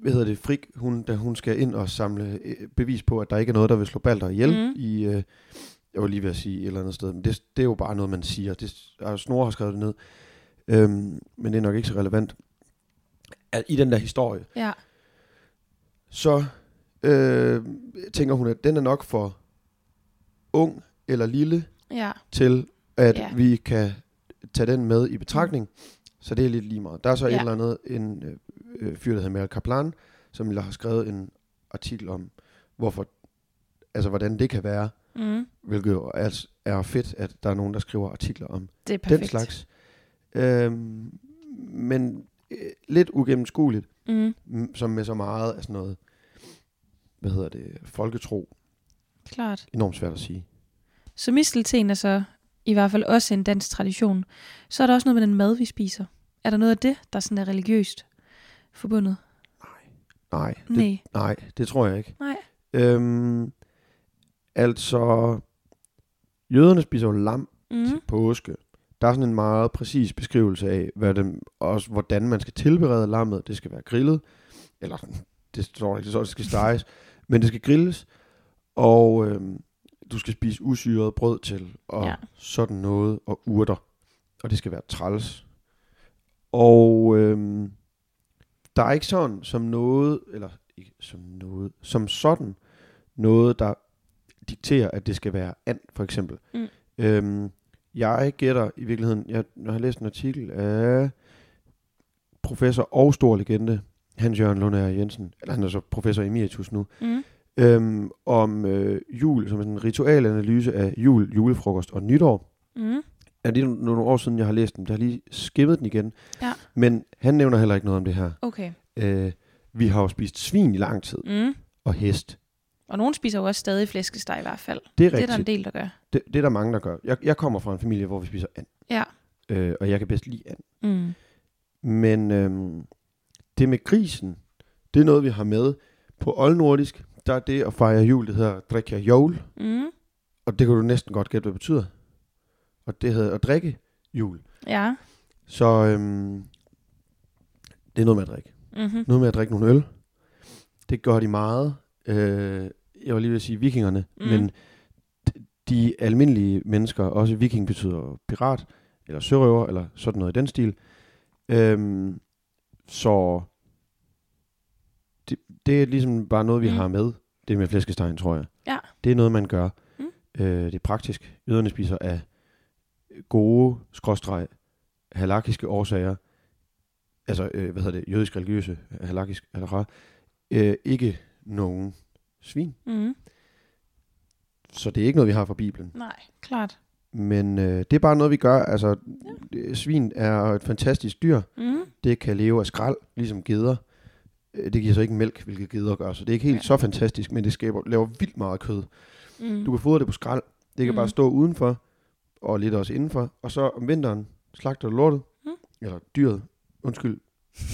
hvad hedder det, Frik, hun, da hun skal ind og samle øh, bevis på, at der ikke er noget, der vil slå balder ihjel Mhm. i, øh, jeg var lige ved at sige et eller andet sted, men det, det er jo bare noget, man siger. Det, er- Snore har skrevet det ned, øhm, men det er nok ikke så relevant. At I den der historie, Ja. så øh, tænker hun, at den er nok for ung eller lille Ja. til, at Ja. vi kan tage den med i betragtning. Så det er lidt lige meget. Der er så ja. Et eller andet, en øh, øh, fyr, der hedder Mel Kaplan, som har skrevet en artikel om, hvorfor, altså hvordan det kan være, Mm. hvilket jo altså er fedt, at der er nogen, der skriver artikler om Det er perfekt. den slags. Øhm, men øh, lidt ugennemskueligt, Mm. som med så meget af sådan noget, hvad hedder det, folketro, Klart. enormt svært at sige. Så mistelten er så i hvert fald også en dansk tradition. Så er der også noget med den mad, vi spiser. Er der noget af det, der sådan er religiøst forbundet? Nej, det, Nej. nej, det tror jeg ikke. Nej. Øhm, altså, jøderne spiser jo lam Mm. til påske. Der er sådan en meget præcis beskrivelse af, hvad det, også hvordan man skal tilberede lammet. Det skal være grillet, eller det står ikke, det står, det skal steges, men det skal grilles, og øhm, du skal spise usyret brød til, og Ja. sådan noget, og urter, og det skal være træls. Og øhm, der er ikke sådan som noget, eller ikke som noget, som sådan noget, der dikterer, at det skal være and, for eksempel. Mm. Øhm, jeg gætter i virkeligheden, jeg, jeg har læst en artikel af professor og stor legende, Hans Jørgen Lundager Jensen, eller han er så professor emeritus nu, Mm. øhm, om øh, jul, som er en ritualanalyse af jul, julefrokost og nytår. Mm. Er det nogle nogle år siden, jeg har læst den? Jeg har lige skimmet den igen. Ja. Men han nævner heller ikke noget om det her. Okay. Øh, vi har jo spist svin i lang tid, Mm. og hest. Og nogen spiser jo også stadig flæskesteg i hvert fald. Det er Det er der en rigtigt. del, der gør. Det, det er der mange, der gør. Jeg, jeg kommer fra en familie, hvor vi spiser and, Ja. øh, og jeg kan bedst lide and. Mm. Men øhm, det med grisen, det er noget, vi har med på oldnordisk. Der er det at fejre jul, det hedder drikke jul, Mm. og det kan du næsten godt gætte, hvad det betyder. Og det hedder at drikke jul. Ja. Så øhm, det er noget med at drikke. Mm-hmm. Noget med at drikke nogle øl. Det gør de meget. Øh, jeg var lige ved at sige vikingerne, Mm. men de almindelige mennesker, også viking betyder pirat, eller sørøver, eller sådan noget i den stil. Øhm, så det, det er ligesom bare noget, vi Mm. har med, det med flæskestegen, tror jeg. Ja. Det er noget, man gør. Mm. Øh, det er praktisk. Jøderne spiser af gode, skråstreg, halakiske årsager, altså, øh, hvad hedder det, jødisk religiøse, halakisk, halakha, øh, ikke nogen svin. Mm. Så det er ikke noget, vi har fra Bibelen. Nej, klart. Men øh, det er bare noget, vi gør. Altså, ja. svin er et fantastisk dyr. Mm. Det kan leve af skrald, ligesom geder. Øh, Det giver så ikke mælk, hvilket geder gør, så det er ikke helt ja. så fantastisk, men det skaber, laver vildt meget kød. Mm. Du kan fodre det på skrald. Det kan Mm. bare stå udenfor, og lidt også indenfor. Og så om vinteren slagter du lortet, Mm. eller dyret, undskyld,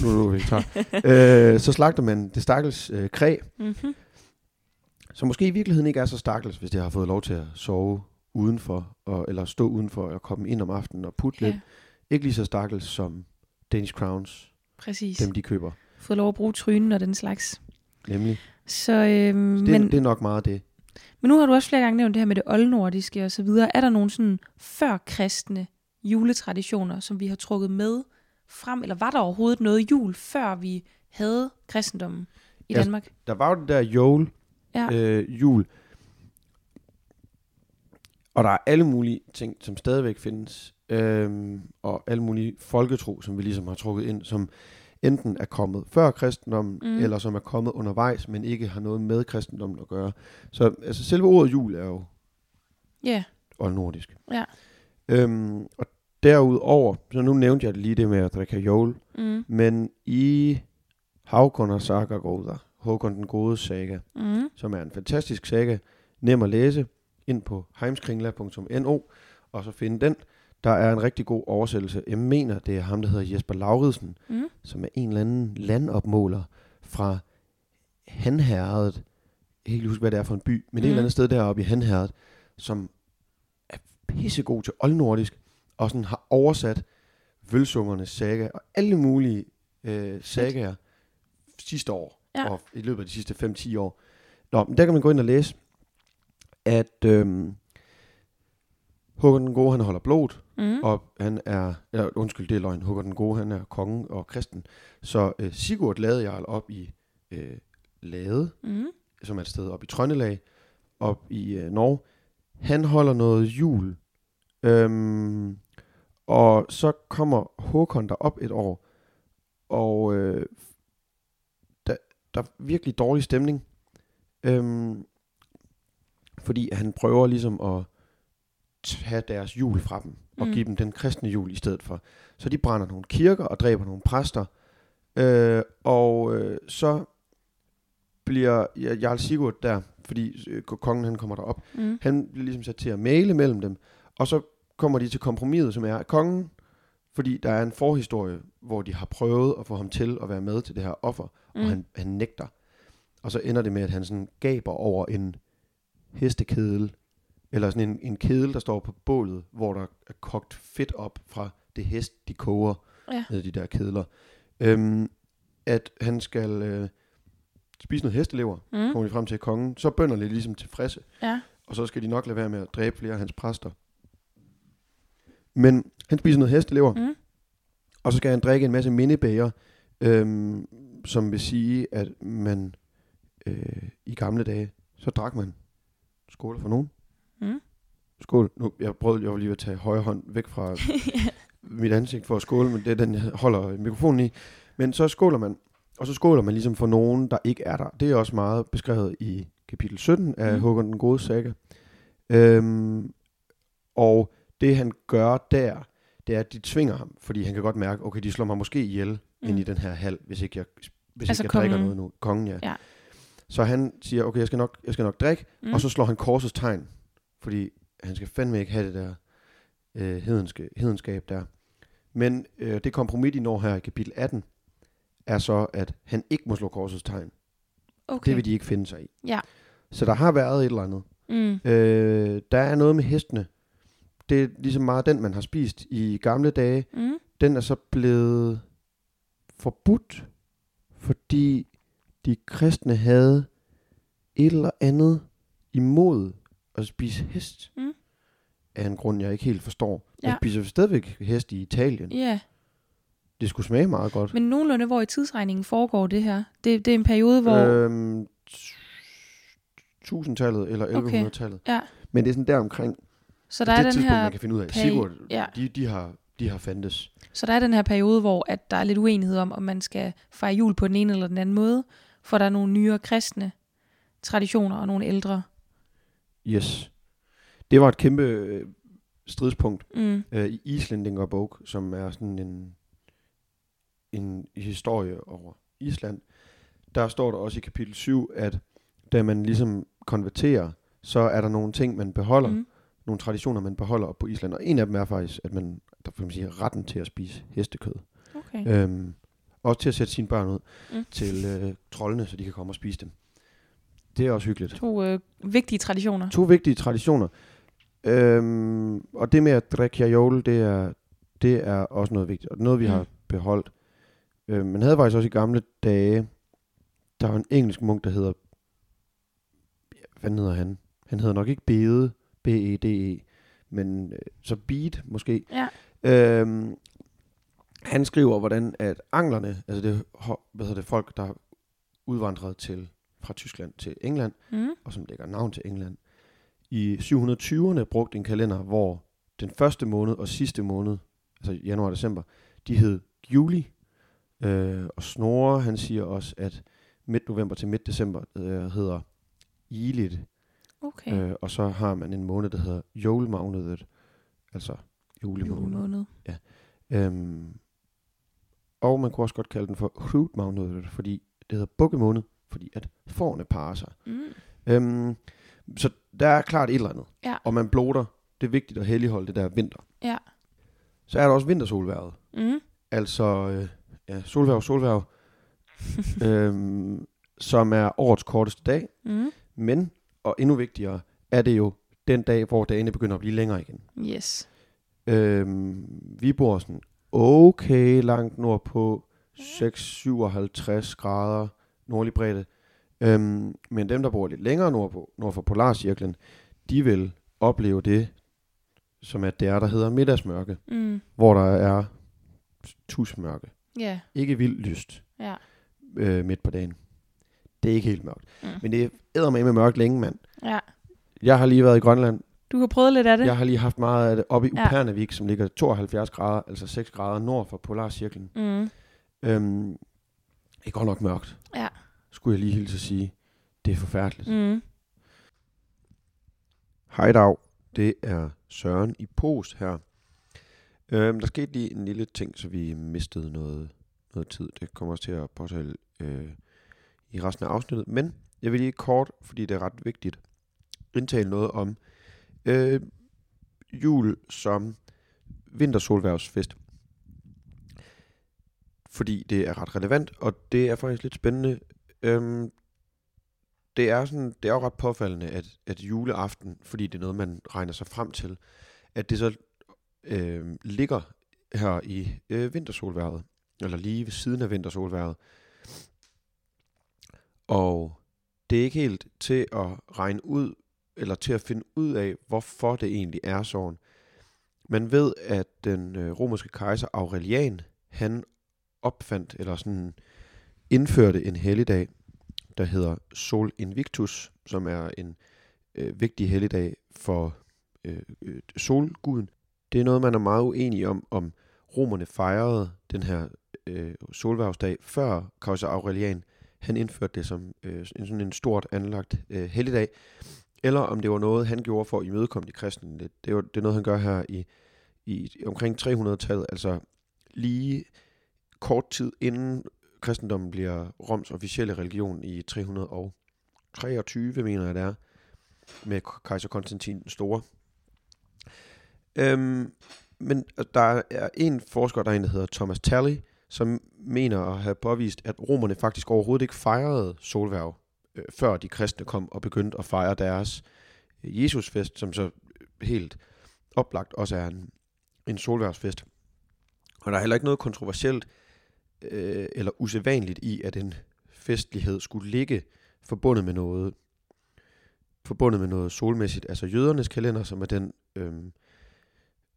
nu er du vegetar. øh, så slagter man det stakkels øh, kræ, Mm-hmm. som måske i virkeligheden ikke er så stakkels, hvis det har fået lov til at sove udenfor, og, eller stå udenfor og komme ind om aftenen og putte Ja, lidt. Ikke lige så stakkels som Danish Crowns, præcis. dem de køber. Fået lov at bruge trynen og den slags. Nemlig. Så, øhm, Så det, men, det er nok meget det. men nu har du også flere gange nævnt det her med det oldnordiske og så videre. Er der nogle sådan førkristne juletraditioner, som vi har trukket med frem? Eller var der overhovedet noget jul, før vi havde kristendommen i Ja, Danmark? Der var jo det der jul, Ja. øh, jul. Og der er alle mulige ting, som stadigvæk findes. Øhm, og alle mulige folketro, som vi ligesom har trukket ind, som enten er kommet før kristendommen, Mm. eller som er kommet undervejs, men ikke har noget med kristendommen at gøre. Så altså, selve ordet jul er jo Ja, oldnordisk. Ja. Øhm, og derudover, så nu nævnte jeg lige det med at drikke jol, mm. men i Havkonar Saga Góða, Håkon den Gode saga, Mm. som er en fantastisk saga, nem at læse, ind på heimskringla.no, og så finde den. Der er en rigtig god oversættelse. Jeg mener, det er ham, der hedder Jesper Lauridsen, Mm. som er en eller anden landopmåler fra Hanherredet. Jeg kan ikke huske, hvad det er for en by, men mm. et eller andet sted deroppe i Hanherredet, som er pissegod til oldnordisk, og sådan har oversat Vølsungernes saga og alle mulige øh, sagaer sidste år, Ja. og i løbet af de sidste 5-10 år. Nå, men der kan man gå ind og læse, at øhm, Håkon den Gode, han holder blodet, Mm. og han er, eller undskyld, det er løgn, Håkon den Gode, han er kongen og kristen. Så øh, Sigurd lavede Jarl op i øh, Lade, Mm. som er et sted op i Trøndelag, op i øh, Norge. Han holder noget jul, øhm, og så kommer Håkon der op et år, og øh, der, der er virkelig dårlig stemning, øhm, fordi han prøver ligesom at tage deres jul fra dem, og Mm. give dem den kristne jul i stedet for. Så de brænder nogle kirker og dræber nogle præster, øh, og øh, så bliver ja, Jarl Sigurd der, fordi øh, kongen han kommer derop, Mm. han bliver ligesom sat til at male mellem dem, og så kommer de til kompromiset, som er kongen, fordi der er en forhistorie, hvor de har prøvet at få ham til at være med til det her offer, mm. Og han, han nægter. Og så ender det med, at han sådan gaber over en hestekedel, eller sådan en, en kedel, der står på bålet, hvor der er kogt fedt op fra det hest, de koger Ja. ned i de der kedler. Øhm, at han skal øh, spise noget hestelever, mm. Mm. kommer de frem til kongen. Så bønder lidt ligesom tilfredse, Ja. og så skal de nok lade være med at dræbe flere af hans præster. Men han spiser noget hestelever, Mm. og så skal han drikke en masse mindebæger, øhm, som vil sige, at man øh, i gamle dage, så drak man skål for nogen. Mm. Skål. Nu, jeg prøvede jeg var lige at tage højre hånd væk fra mit ansigt for at skåle, men det er den, jeg holder mikrofonen i. Men så skåler man, og så skåler man ligesom for nogen, der ikke er der. Det er også meget beskrevet i kapitel 17 af Mm. mm. Håkon den Gode saga. Øhm, og det han gør der, det er, at de tvinger ham, fordi han kan godt mærke, okay, de slår mig måske ihjel mm. ind i den her hal, hvis ikke jeg, hvis Altså ikke jeg drikker kongen. noget nu. Kongen, ja. Ja. Så han siger, okay, jeg skal nok, jeg skal nok drikke, mm. og så slår han korsets tegn, fordi han skal fandme ikke have det der øh, hedenske, hedenskab der. Men øh, det kompromis, de når her i kapitel 18, er så, at han ikke må slå korsets tegn. Okay. Det vil de ikke finde sig i. Ja. Så der har været et eller andet. Mm. Øh, der er noget med hestene. Det er ligesom meget den, man har spist i gamle dage. Mm. Den er så blevet forbudt, fordi de kristne havde et eller andet imod at spise hest. Mm. Af en grund, jeg ikke helt forstår. Man Ja. spiser stadigvæk hest i Italien. Ja, Det skulle smage meget godt. men nogenlunde hvor i tidsregningen foregår det her? Det, det er en periode, hvor... Øhm, 1000-tallet eller Okay. 1100-tallet. Ja. Men det er sådan der omkring. Så der det er den tidspunkt, her man kan finde ud af. Sigurd, ja. de, de, har, de har fandtes. Så der er den her periode, hvor at der er lidt uenighed om, om man skal fejre jul på den ene eller den anden måde, for der er nogle nyere kristne traditioner og nogle ældre. Yes. Det var et kæmpe øh, stridspunkt Mm. øh, i Islandinger bog, som er sådan en, en historie over Island. Der står der også i kapitel 7, at da man ligesom konverterer, så er der nogle ting, man beholder, mm. Nogle traditioner, man beholder op på Island. Og en af dem er faktisk, at man, der kan man sige, retten til at spise hestekød. Okay. Øhm, også til at sætte sine børn ud Mm. til øh, troldene, så de kan komme og spise dem. Det er også hyggeligt. To øh, vigtige traditioner. To vigtige traditioner. Øhm, og det med at drikke jajol, det er, det er også noget vigtigt. Og noget, vi Mm. har beholdt. Øhm, man havde faktisk også i gamle dage, der var en engelsk munk, der hedder, ja, hvad hedder han? Han hedder nok ikke Bede, B-E-D-E, men øh, så Bede måske. Ja. Øhm, han skriver, hvordan at anglerne, altså det, hvad hedder det, folk, der udvandrede til, fra Tyskland til England, Mm. og som lægger navn til England, i 720'erne brugte en kalender, hvor den første måned og sidste måned, altså januar og december, de hed juli. Øh, og Snorre, han siger også, at midt november til midt december øh, hedder Ilit. Okay. Øh, og så har man en måned, der hedder Jolmånedet, altså julemåned. Julemåned. Øhm, og man kunne også godt kalde den for Hrudmånedet, fordi det hedder bukkemåned, fordi at forne parer sig. Mm. Øhm, så der er klart et eller andet. Ja. Og man bloter. Det er vigtigt at helligholde det der vinter. Ja. Så er der også vintersolværet. Mm. Altså, øh, ja, solværv, solværv. øhm, som er årets korteste dag. Mm. Men, og endnu vigtigere, er det jo den dag, hvor dagene begynder at blive længere igen. Yes. Øhm, vi bor sådan okay langt nordpå, 6-57 grader nordlig bredde. Øhm, men dem, der bor lidt længere nordpå, nord for Polarcirklen, de vil opleve det, som at det er, der hedder middagsmørke, Mm. hvor der er tusmørke. Ja. Ikke vildt lyst Ja. øh, midt på dagen. Det er ikke helt mørkt. Mm. Men det er med med mørkt længe, mand. Ja. Jeg har lige været i Grønland. Du har prøvet lidt af det? Jeg har lige haft meget af det oppe i Ja. Upernavik, som ligger 72 grader, altså 6 grader nord for Polarcirklen. Mm. Øhm, det er godt nok mørkt. Ja. Skulle jeg lige hilse at sige. Det er forfærdeligt. Mm. Hej dag. Det er Søren i post her. Øhm, der skete lige en lille ting, så vi mistede noget, noget tid. Det kommer også til at påtale øh, i resten af afsnittet. Men jeg vil lige kort, fordi det er ret vigtigt, indtale noget om øh, jul som vintersolværvsfest. Fordi det er ret relevant, og det er faktisk lidt spændende. Øhm, det er sådan, det er jo ret påfaldende, at, at juleaften, fordi det er noget, man regner sig frem til, at det så øh, ligger her i øh, vintersolværvet, eller lige ved siden af vintersolværvet. Og det er ikke helt til at regne ud, eller til at finde ud af, hvorfor det egentlig er sådan. Man ved, at den øh, romerske kejser Aurelian, han opfandt, eller sådan indførte en helligdag, der hedder Sol Invictus, som er en øh, vigtig helligdag for øh, øh, solguden. Det er noget, man er meget uenig om, om romerne fejrede den her øh, solværvsdag, før kejser Aurelian han indførte det som øh, en, sådan en stort anlagt øh, helligdag, eller om det var noget, han gjorde for at imødekomme de kristne. Det, det, var, det er noget, han gør her i, i omkring 300-tallet, altså lige kort tid inden kristendommen bliver Roms officielle religion i 323, mener jeg det er, med kejser Konstantin den Store. Øhm, men der er en forsker, der er en, der hedder Thomas Talley, som mener at have påvist, at romerne faktisk overhovedet ikke fejrede solværv, øh, før de kristne kom og begyndte at fejre deres øh, Jesusfest, som så øh, helt oplagt også er en, en solværvsfest. Og der er heller ikke noget kontroversielt øh, eller usædvanligt i, at en festlighed skulle ligge forbundet med noget forbundet med noget solmæssigt. Altså jødernes kalender, som er den, øhm,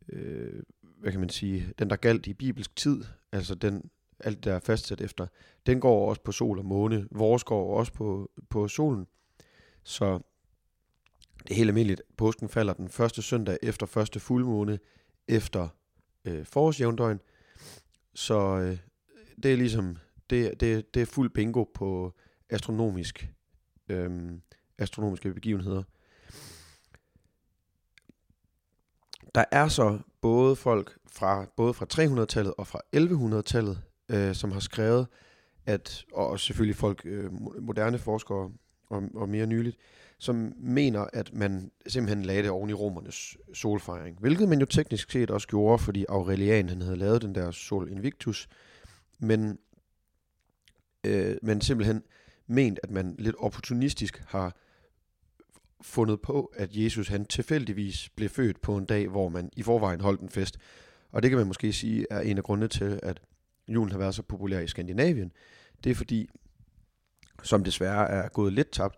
øh, øh, hvad kan man sige, den der galt i bibelsk tid, altså den, alt der er fastsat efter, den går også på sol og måne. Vores går også på, på solen. Så det er helt almindeligt. Påsken falder den første søndag efter første fuldmåne efter øh, forårsjævndøgn. Så øh, det er ligesom, det, det, det er fuld bingo på astronomisk, øh, astronomiske begivenheder. Der er så både folk fra både fra 300-tallet og fra 1100-tallet, øh, som har skrevet, at, og selvfølgelig folk, øh, moderne forskere og, og mere nyligt, som mener, at man simpelthen lagde det oven i romernes solfejring. Hvilket man jo teknisk set også gjorde, fordi Aurelian han havde lavet den der Sol Invictus, men, øh, men simpelthen ment, at man lidt opportunistisk har fundet på, at Jesus han tilfældigvis blev født på en dag, hvor man i forvejen holdt en fest. Og det kan man måske sige er en af grundene til, at julen har været så populær i Skandinavien. Det er fordi, som desværre er gået lidt tabt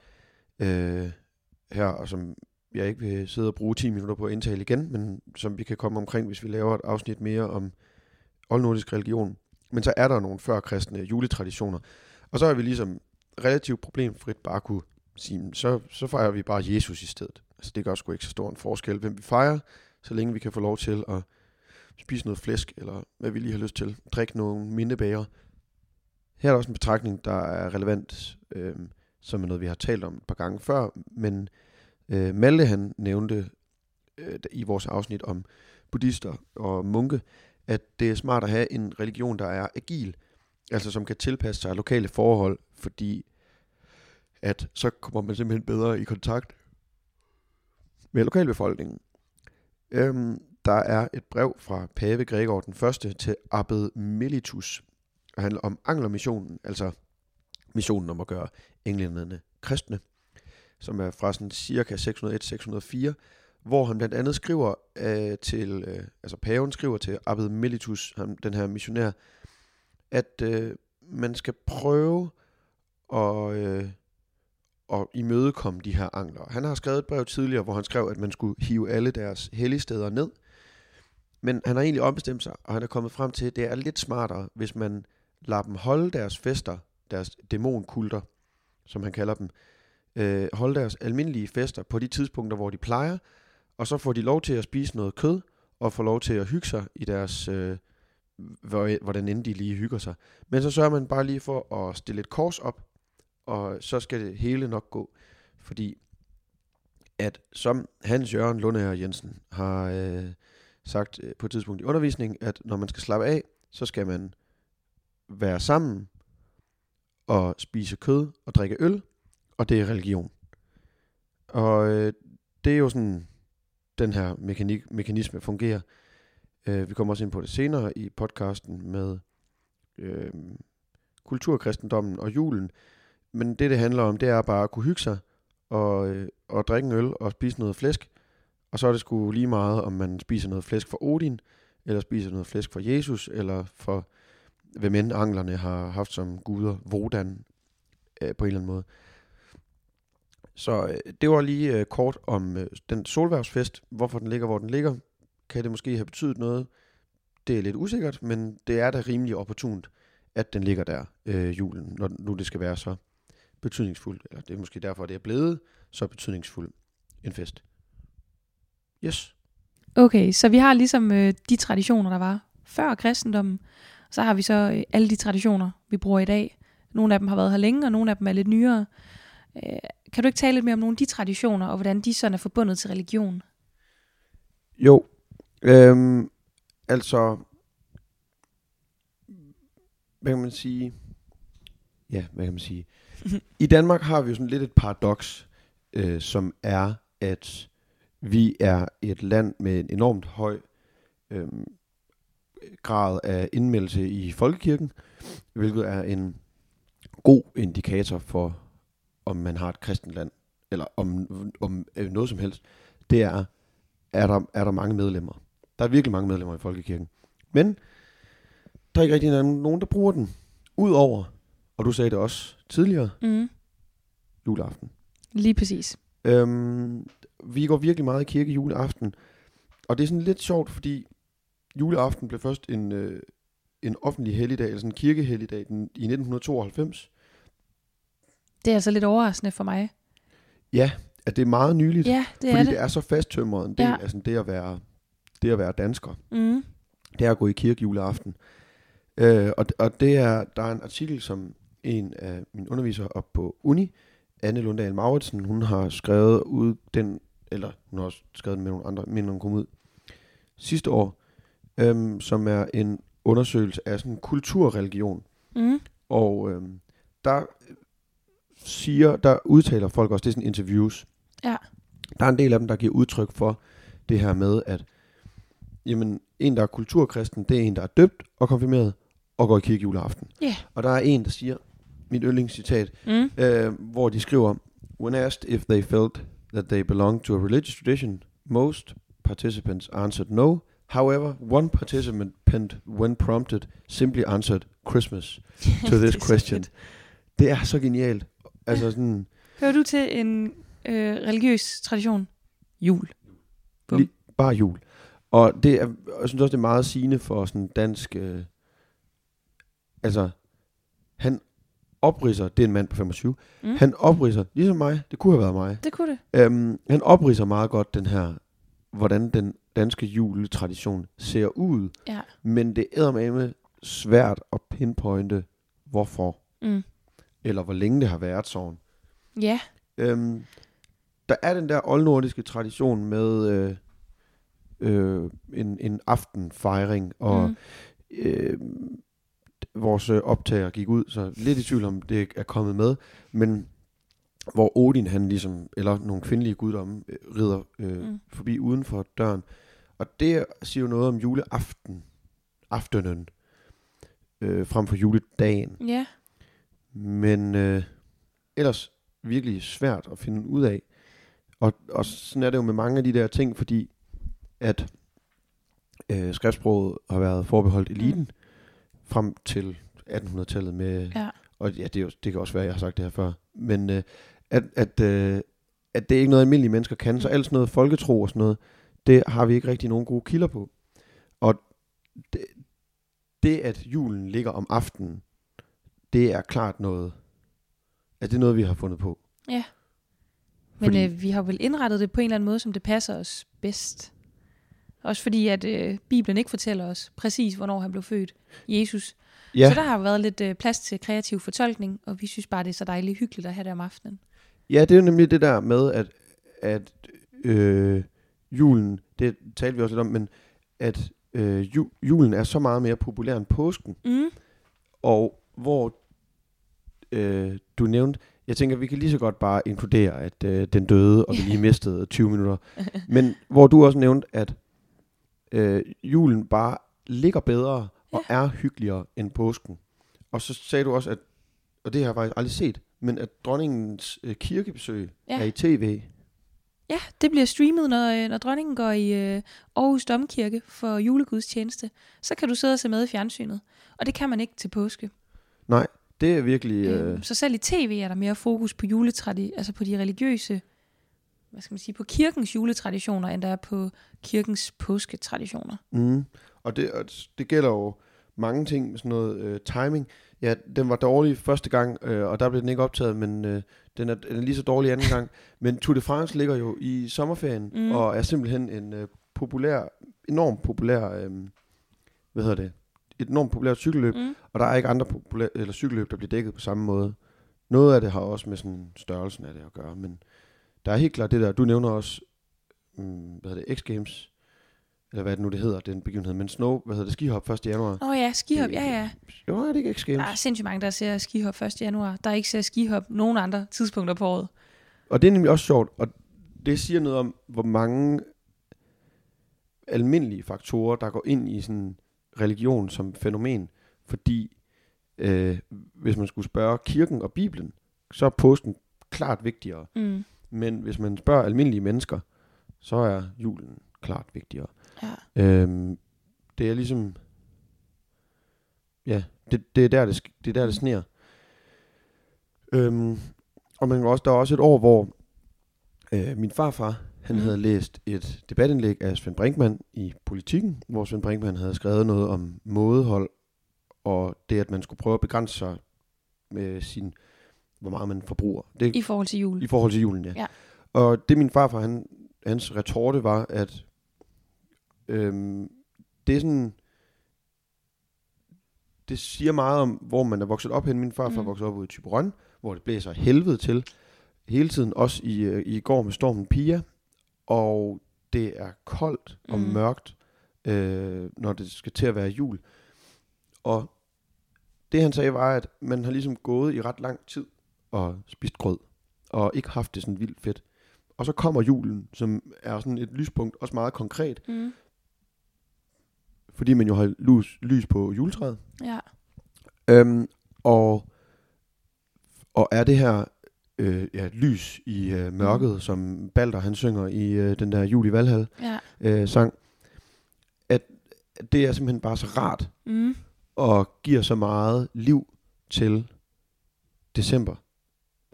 øh, her, og som jeg ikke vil sidde og bruge 10 minutter på at indtale igen, men som vi kan komme omkring, hvis vi laver et afsnit mere om oldnordisk religion. Men så er der nogle førkristne juletraditioner. Og så er vi ligesom relativt problemfrit bare kunne sige, så, så fejrer vi bare Jesus i stedet. Altså det gør sgu ikke så stor en forskel, hvem vi fejrer, så længe vi kan få lov til at spise noget flæsk, eller hvad vi lige har lyst til. Drikke nogle mindebager. Her er der også en betragtning, der er relevant, øh, som er noget, vi har talt om et par gange før, men øh, Malte han nævnte øh, i vores afsnit om buddhister og munke, at det er smart at have en religion, der er agil, altså som kan tilpasse sig lokale forhold, fordi at så kommer man simpelthen bedre i kontakt med lokalbefolkningen. Øhm, der er et brev fra pave Gregor den første til abbed Melitus, og handler om anglermissionen, altså missionen om at gøre englænderne kristne, som er fra sådan cirka 601-604, hvor han blandt andet skriver øh, til, øh, altså paven skriver til abbed Melitus, ham, den her missionær, at øh, man skal prøve at, øh, at imødekomme de her angler. Han har skrevet et brev tidligere, hvor han skrev, at man skulle hive alle deres helligsteder ned. Men han har egentlig ombestemt sig, og han er kommet frem til, at det er lidt smartere, hvis man lader dem holde deres fester, deres dæmonkulter, som han kalder dem, øh, holde deres almindelige fester på de tidspunkter, hvor de plejer, og så får de lov til at spise noget kød, og får lov til at hygge sig i deres, øh, hvor- hvordan end de lige hygger sig. Men så sørger man bare lige for at stille et kors op, og så skal det hele nok gå. Fordi at som Hans Jørgen Lundager Jensen har øh, sagt øh, på et tidspunkt i undervisning, at når man skal slappe af, så skal man være sammen og spise kød og drikke øl, og det er religion. Og øh, det er jo sådan, den her mekanik, mekanisme fungerer. Øh, vi kommer også ind på det senere i podcasten med øh, kulturkristendommen og julen. Men det, det handler om, det er bare at kunne hygge sig og, øh, og drikke en øl og spise noget flæsk. Og så er det sgu lige meget, om man spiser noget flæsk for Odin, eller spiser noget flæsk for Jesus, eller for hvem end anglerne har haft som guder, Vodan, øh, på en eller anden måde. Så øh, det var lige øh, kort om øh, den solværvsfest, hvorfor den ligger, hvor den ligger. Kan det måske have betydet noget? Det er lidt usikkert, men det er da rimelig opportunt, at den ligger der, øh, julen, når nu det skal være så betydningsfuldt. Eller det er måske derfor, det er blevet så betydningsfuld en fest. Yes. Okay, så vi har ligesom øh, de traditioner, der var før kristendommen. Så har vi så øh, alle de traditioner, vi bruger i dag. Nogle af dem har været her længe, og nogle af dem er lidt nyere. Øh, kan du ikke tale lidt mere om nogle af de traditioner, og hvordan de sådan er forbundet til religion? Jo, øhm, altså, hvad kan man sige? Ja, hvad kan man sige? I Danmark har vi jo sådan lidt et paradoks, øh, som er, at vi er et land med en enormt høj øh, grad af indmeldelse i folkekirken, hvilket er en god indikator for, om man har et kristent land, eller om, om øh, noget som helst. Det er, er der, er der mange medlemmer. Der er virkelig mange medlemmer i folkekirken. Men der er ikke rigtig nogen, nogen, der bruger den. Udover, og du sagde det også tidligere, Mm, juleaften. lige præcis. Øhm, vi går virkelig meget i kirke juleaften. Og det er sådan lidt sjovt, fordi juleaften blev først en, øh, en offentlig helligdag, eller sådan en kirkehelligdag den, i 1992. Det er altså lidt overraskende for mig. Ja, at det er meget nyligt. Ja, det fordi er det. det er så fasttømret en del Ja. af sådan det at være, det at være dansker. Mm, det er at gå i kirke juleaften. Øh, og, og det er, der er en artikel, som en af mine undervisere op på Uni, Anne Lundahl Mauritsen, hun har skrevet ud den, eller hun har også skrevet den med nogle andre, men hun kom ud sidste år, øhm, som er en undersøgelse af sådan kulturreligion. mm, Og øhm, der siger, der udtaler folk også, det er sådan interviews. Ja. Der er en del af dem, der giver udtryk for det her med, at jamen, en, der er kulturkristen, det er en, der er døbt og konfirmeret og går i kirke juleaften. Ja. Og der er en, der siger, mit yndlingscitat, mm. øh, hvor de skriver, When asked if they felt that they belonged to a religious tradition, most participants answered no. However, one participant, when prompted, simply answered Christmas to this question. Det er så genialt. Altså sådan, Hører du til en øh, religiøs tradition? Jul. Bum. Lige- bare jul. Og det er, jeg synes også, det er meget sigende for sådan dansk... Øh, altså, han opridser, det er en mand på 25, Mm. han opridser, ligesom mig, det kunne have været mig, Det kunne det. øhm, han opridser meget godt den her, hvordan den danske juletradition ser ud, Ja. men det er med svært at pinpointe, hvorfor, Mm. eller hvor længe det har været sådan. Ja. Øhm, der er den der oldnordiske tradition med øh, øh, en, en aftenfejring, og mm. øh, vores øh, optager gik ud, så lidt i tvivl om det er kommet med, men hvor Odin han ligesom, eller nogle kvindelige guddomme, øh, rider øh, Mm. mm. forbi uden for døren. Og det siger jo noget om juleaften, aftenen, øh, frem for juledagen. Ja. Men øh, ellers virkelig svært at finde ud af. Og, og sådan er det jo med mange af de der ting, fordi at øh, skriftsproget har været forbeholdt eliten mm. Frem til 1800-tallet med Ja. og ja, det, er jo, det kan også være, at jeg har sagt det her før, men øh, at, at, øh, at det er ikke noget, almindelige mennesker kan, så alt sådan noget folketro og sådan noget, det har vi ikke rigtig nogen gode kilder på. Og det, det at julen ligger om aftenen, det er klart noget, at det er noget, vi har fundet på. Men Fordi- øh, vi har vel indrettet det på en eller anden måde, som det passer os bedst. Også fordi, at øh, Bibelen ikke fortæller os præcis, hvornår han blev født, Jesus. Ja, Så der har været lidt øh, plads til kreativ fortolkning, og vi synes bare, det er så dejligt hyggeligt at have det om aftenen. ja det er jo nemlig det der med, at, at øh, julen, det talte vi også lidt om, men at øh, ju, julen er så meget mere populær end påsken. Mm. Og hvor øh, du nævnte, jeg tænker, vi kan lige så godt bare inkludere, at øh, den døde, og vi lige mistede 20 minutter. Men hvor du også nævnte, at øh, julen bare ligger bedre og er hyggeligere end påsken. Og så sagde du også, at, og det har jeg faktisk aldrig set, men at dronningens øh, kirkebesøg Ja. ja. er i tv. Ja, det bliver streamet, når, øh, når dronningen går i øh, Aarhus Domkirke for julegudstjeneste. Så kan du sidde og se med i fjernsynet. Og det kan man ikke til påske. Nej, det er virkelig... Øh, Øh. Så selv i tv er der mere fokus på juletradi, altså på de religiøse, hvad skal man sige, på kirkens juletraditioner, end der er på kirkens påsketraditioner. Mm. Og, det, og det gælder jo mange ting med sådan noget øh, timing. Ja, den var dårlig første gang, øh, og der blev den ikke optaget, men øh, den, er, den er lige så dårlig anden gang. Men Tour de France ligger jo i sommerferien, Mm. og er simpelthen en øh, populær, enormt populær, øh, hvad hedder det, et enormt populært cykelløb, Mm. og der er ikke andre populær, eller cykelløb, der bliver dækket på samme måde. Noget af det har også med sådan størrelsen af det at gøre, men der er helt klart det der, du nævner også, mm, hvad hedder det, X-Games, eller hvad er det nu det hedder, den begivenhed, men Snow, hvad hedder det, skihop 1. januar. Åh oh ja, skihop, ja ja. Jo, er det ikke X-Games? Der er sindssygt mange, der ser skihop 1. januar. Der er ikke ser skihop nogen andre tidspunkter på året. Og det er nemlig også sjovt, og det siger noget om, hvor mange almindelige faktorer, der går ind i sådan religion som fænomen. Fordi øh, hvis man skulle spørge kirken og Bibelen, så er påsken klart vigtigere. Mm. Men hvis man spørger almindelige mennesker, så er julen klart vigtigere. Ja. Øhm, det er ligesom... Ja, det, det, er, der, det, det er der, det sner. Øhm, og man kan også, der er også et år, hvor øh, min farfar, han mm. havde læst et debatindlæg af Svend Brinkmann i Politiken, hvor Svend Brinkmann havde skrevet noget om mådehold, og det, at man skulle prøve at begrænse sig med sin, hvor meget man forbruger. Det, I forhold til jul. i forhold til julen, ja. Ja. Og det min farfar, han, hans retorte var, at øhm, det er sådan, det siger meget om, hvor man er vokset op hen. Min farfar Mm. voksede op ude i Typerøn, hvor det blæser helvede til hele tiden, også i, øh, i går med stormen Pia. Og det er koldt og mm. mørkt, øh, når det skal til at være jul. Og det han sagde var, at man har ligesom gået i ret lang tid og spist grød, og ikke haft det sådan vildt fedt. Og så kommer julen, som er sådan et lyspunkt, også meget konkret, Mm. fordi man jo har lys, lys på juletræet. Ja. Øhm, og, og er det her øh, ja, lys i øh, mørket, mm. som Balder han synger i øh, den der Jul i Valhall Ja. øh, sang, at at det er simpelthen bare så rart, Mm. og giver så meget liv til december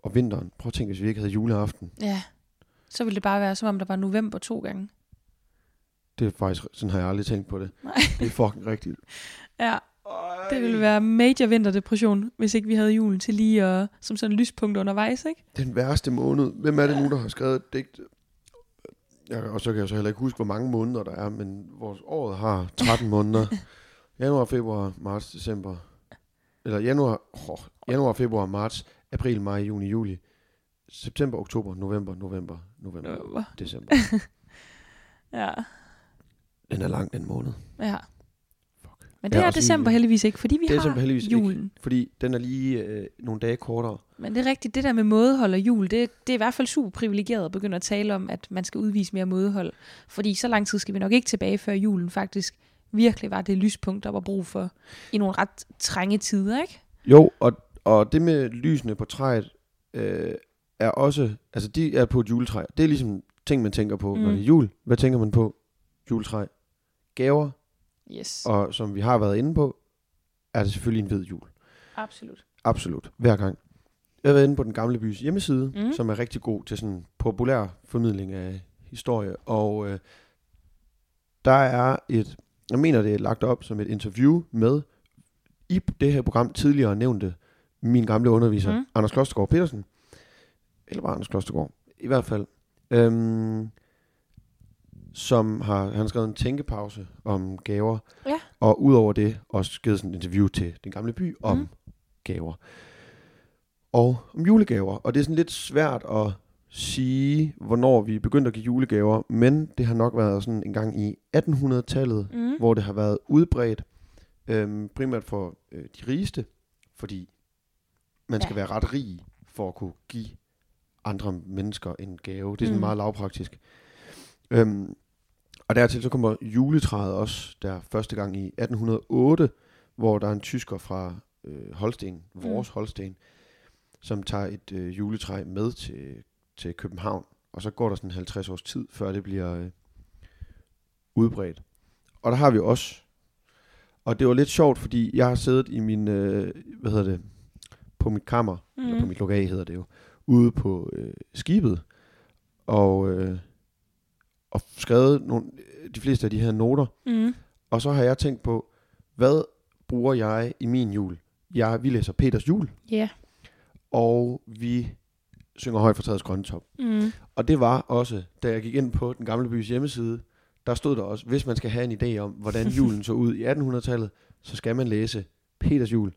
og vinteren. Prøv at tænke, hvis vi ikke havde juleaften. Ja. Så ville det bare være, som om der var november to gange. Det er faktisk, sådan har jeg aldrig tænkt på det. Nej. Det er fucking rigtigt. Ja, det ville være major vinterdepression, hvis ikke vi havde julen til lige at, som sådan en lyspunkt undervejs, ikke? Den værste måned. Hvem er det nu, der har skrevet et digt? Jeg, og så kan jeg så heller ikke huske, hvor mange måneder der er, men vores året har 13 måneder. Januar, februar, marts, december. Eller januar, oh, januar, februar, marts, april, maj, juni, juli. September, oktober, november, november, november, November. december. Ja. Den er lang, den måned. Ja. Fuck. Men det er så- december heldigvis ikke, fordi vi Det er har december heldigvis ikke. julen. Fordi den er lige øh, nogle dage kortere. Men det er rigtigt, det der med mådehold og jul, det, det er i hvert fald super privilegeret at begynde at tale om, at man skal udvise mere mådehold. Fordi så lang tid skal vi nok ikke tilbage, før julen faktisk virkelig var det lyspunkt, der var brug for i nogle ret trænge tider, ikke? Jo, og, og det med lysene på træet øh, er også, altså de er på et juletræ. Det er ligesom ting, man tænker på, mm. når det er jul. Hvad tænker man på? Juletræ. Gaver, Yes. og som vi har været inde på, er det selvfølgelig en hvid jul. Absolut. Absolut. Hver gang. Jeg har været inde på den gamle bys hjemmeside, mm. Mm. som er rigtig god til sådan populær formidling af historie. Og øh, der er et, jeg mener det er lagt op som et interview med, i det her program tidligere nævnte min gamle underviser, mm. Anders Klostergaard Petersen. Eller bare Anders Klostergaard. I hvert fald. Øhm, som har, han har skrevet en tænkepause om gaver. Ja. Og udover det også givet sådan et interview til den gamle by om Mm. gaver. Og om julegaver. Og det er sådan lidt svært at sige, hvornår vi begyndte at give julegaver, men det har nok været sådan en gang i 1800-tallet, Mm. hvor det har været udbredt, øhm, primært for øh, de rigeste, fordi man skal Ja. være ret rig for at kunne give andre mennesker en gave. Det er sådan Mm. meget lavpraktisk. Øhm, og dertil så kommer juletræet også der første gang i 1808, hvor der er en tysker fra øh, Holsten, vores mm. Holsten, som tager et øh, juletræ med til, til København. Og så går der sådan 50 års tid, før det bliver øh, udbredt. Og der har vi også, og det var lidt sjovt, fordi jeg har siddet i min, øh, hvad hedder det, på mit kammer, mm. eller på Mm. mit lokal hedder det jo, ude på øh, skibet, og, øh, og skrevet nogle, de fleste af de her noter. Mm. Og så har jeg tænkt på, hvad bruger jeg i min jul? Jeg, vi læser Peters jul, Ja. og vi synger højt for træets grønne top. Mm. Og det var også, da jeg gik ind på den gamle bys hjemmeside, der stod der også, hvis man skal have en idé om, hvordan julen så ud i 1800-tallet, så skal man læse Peters jul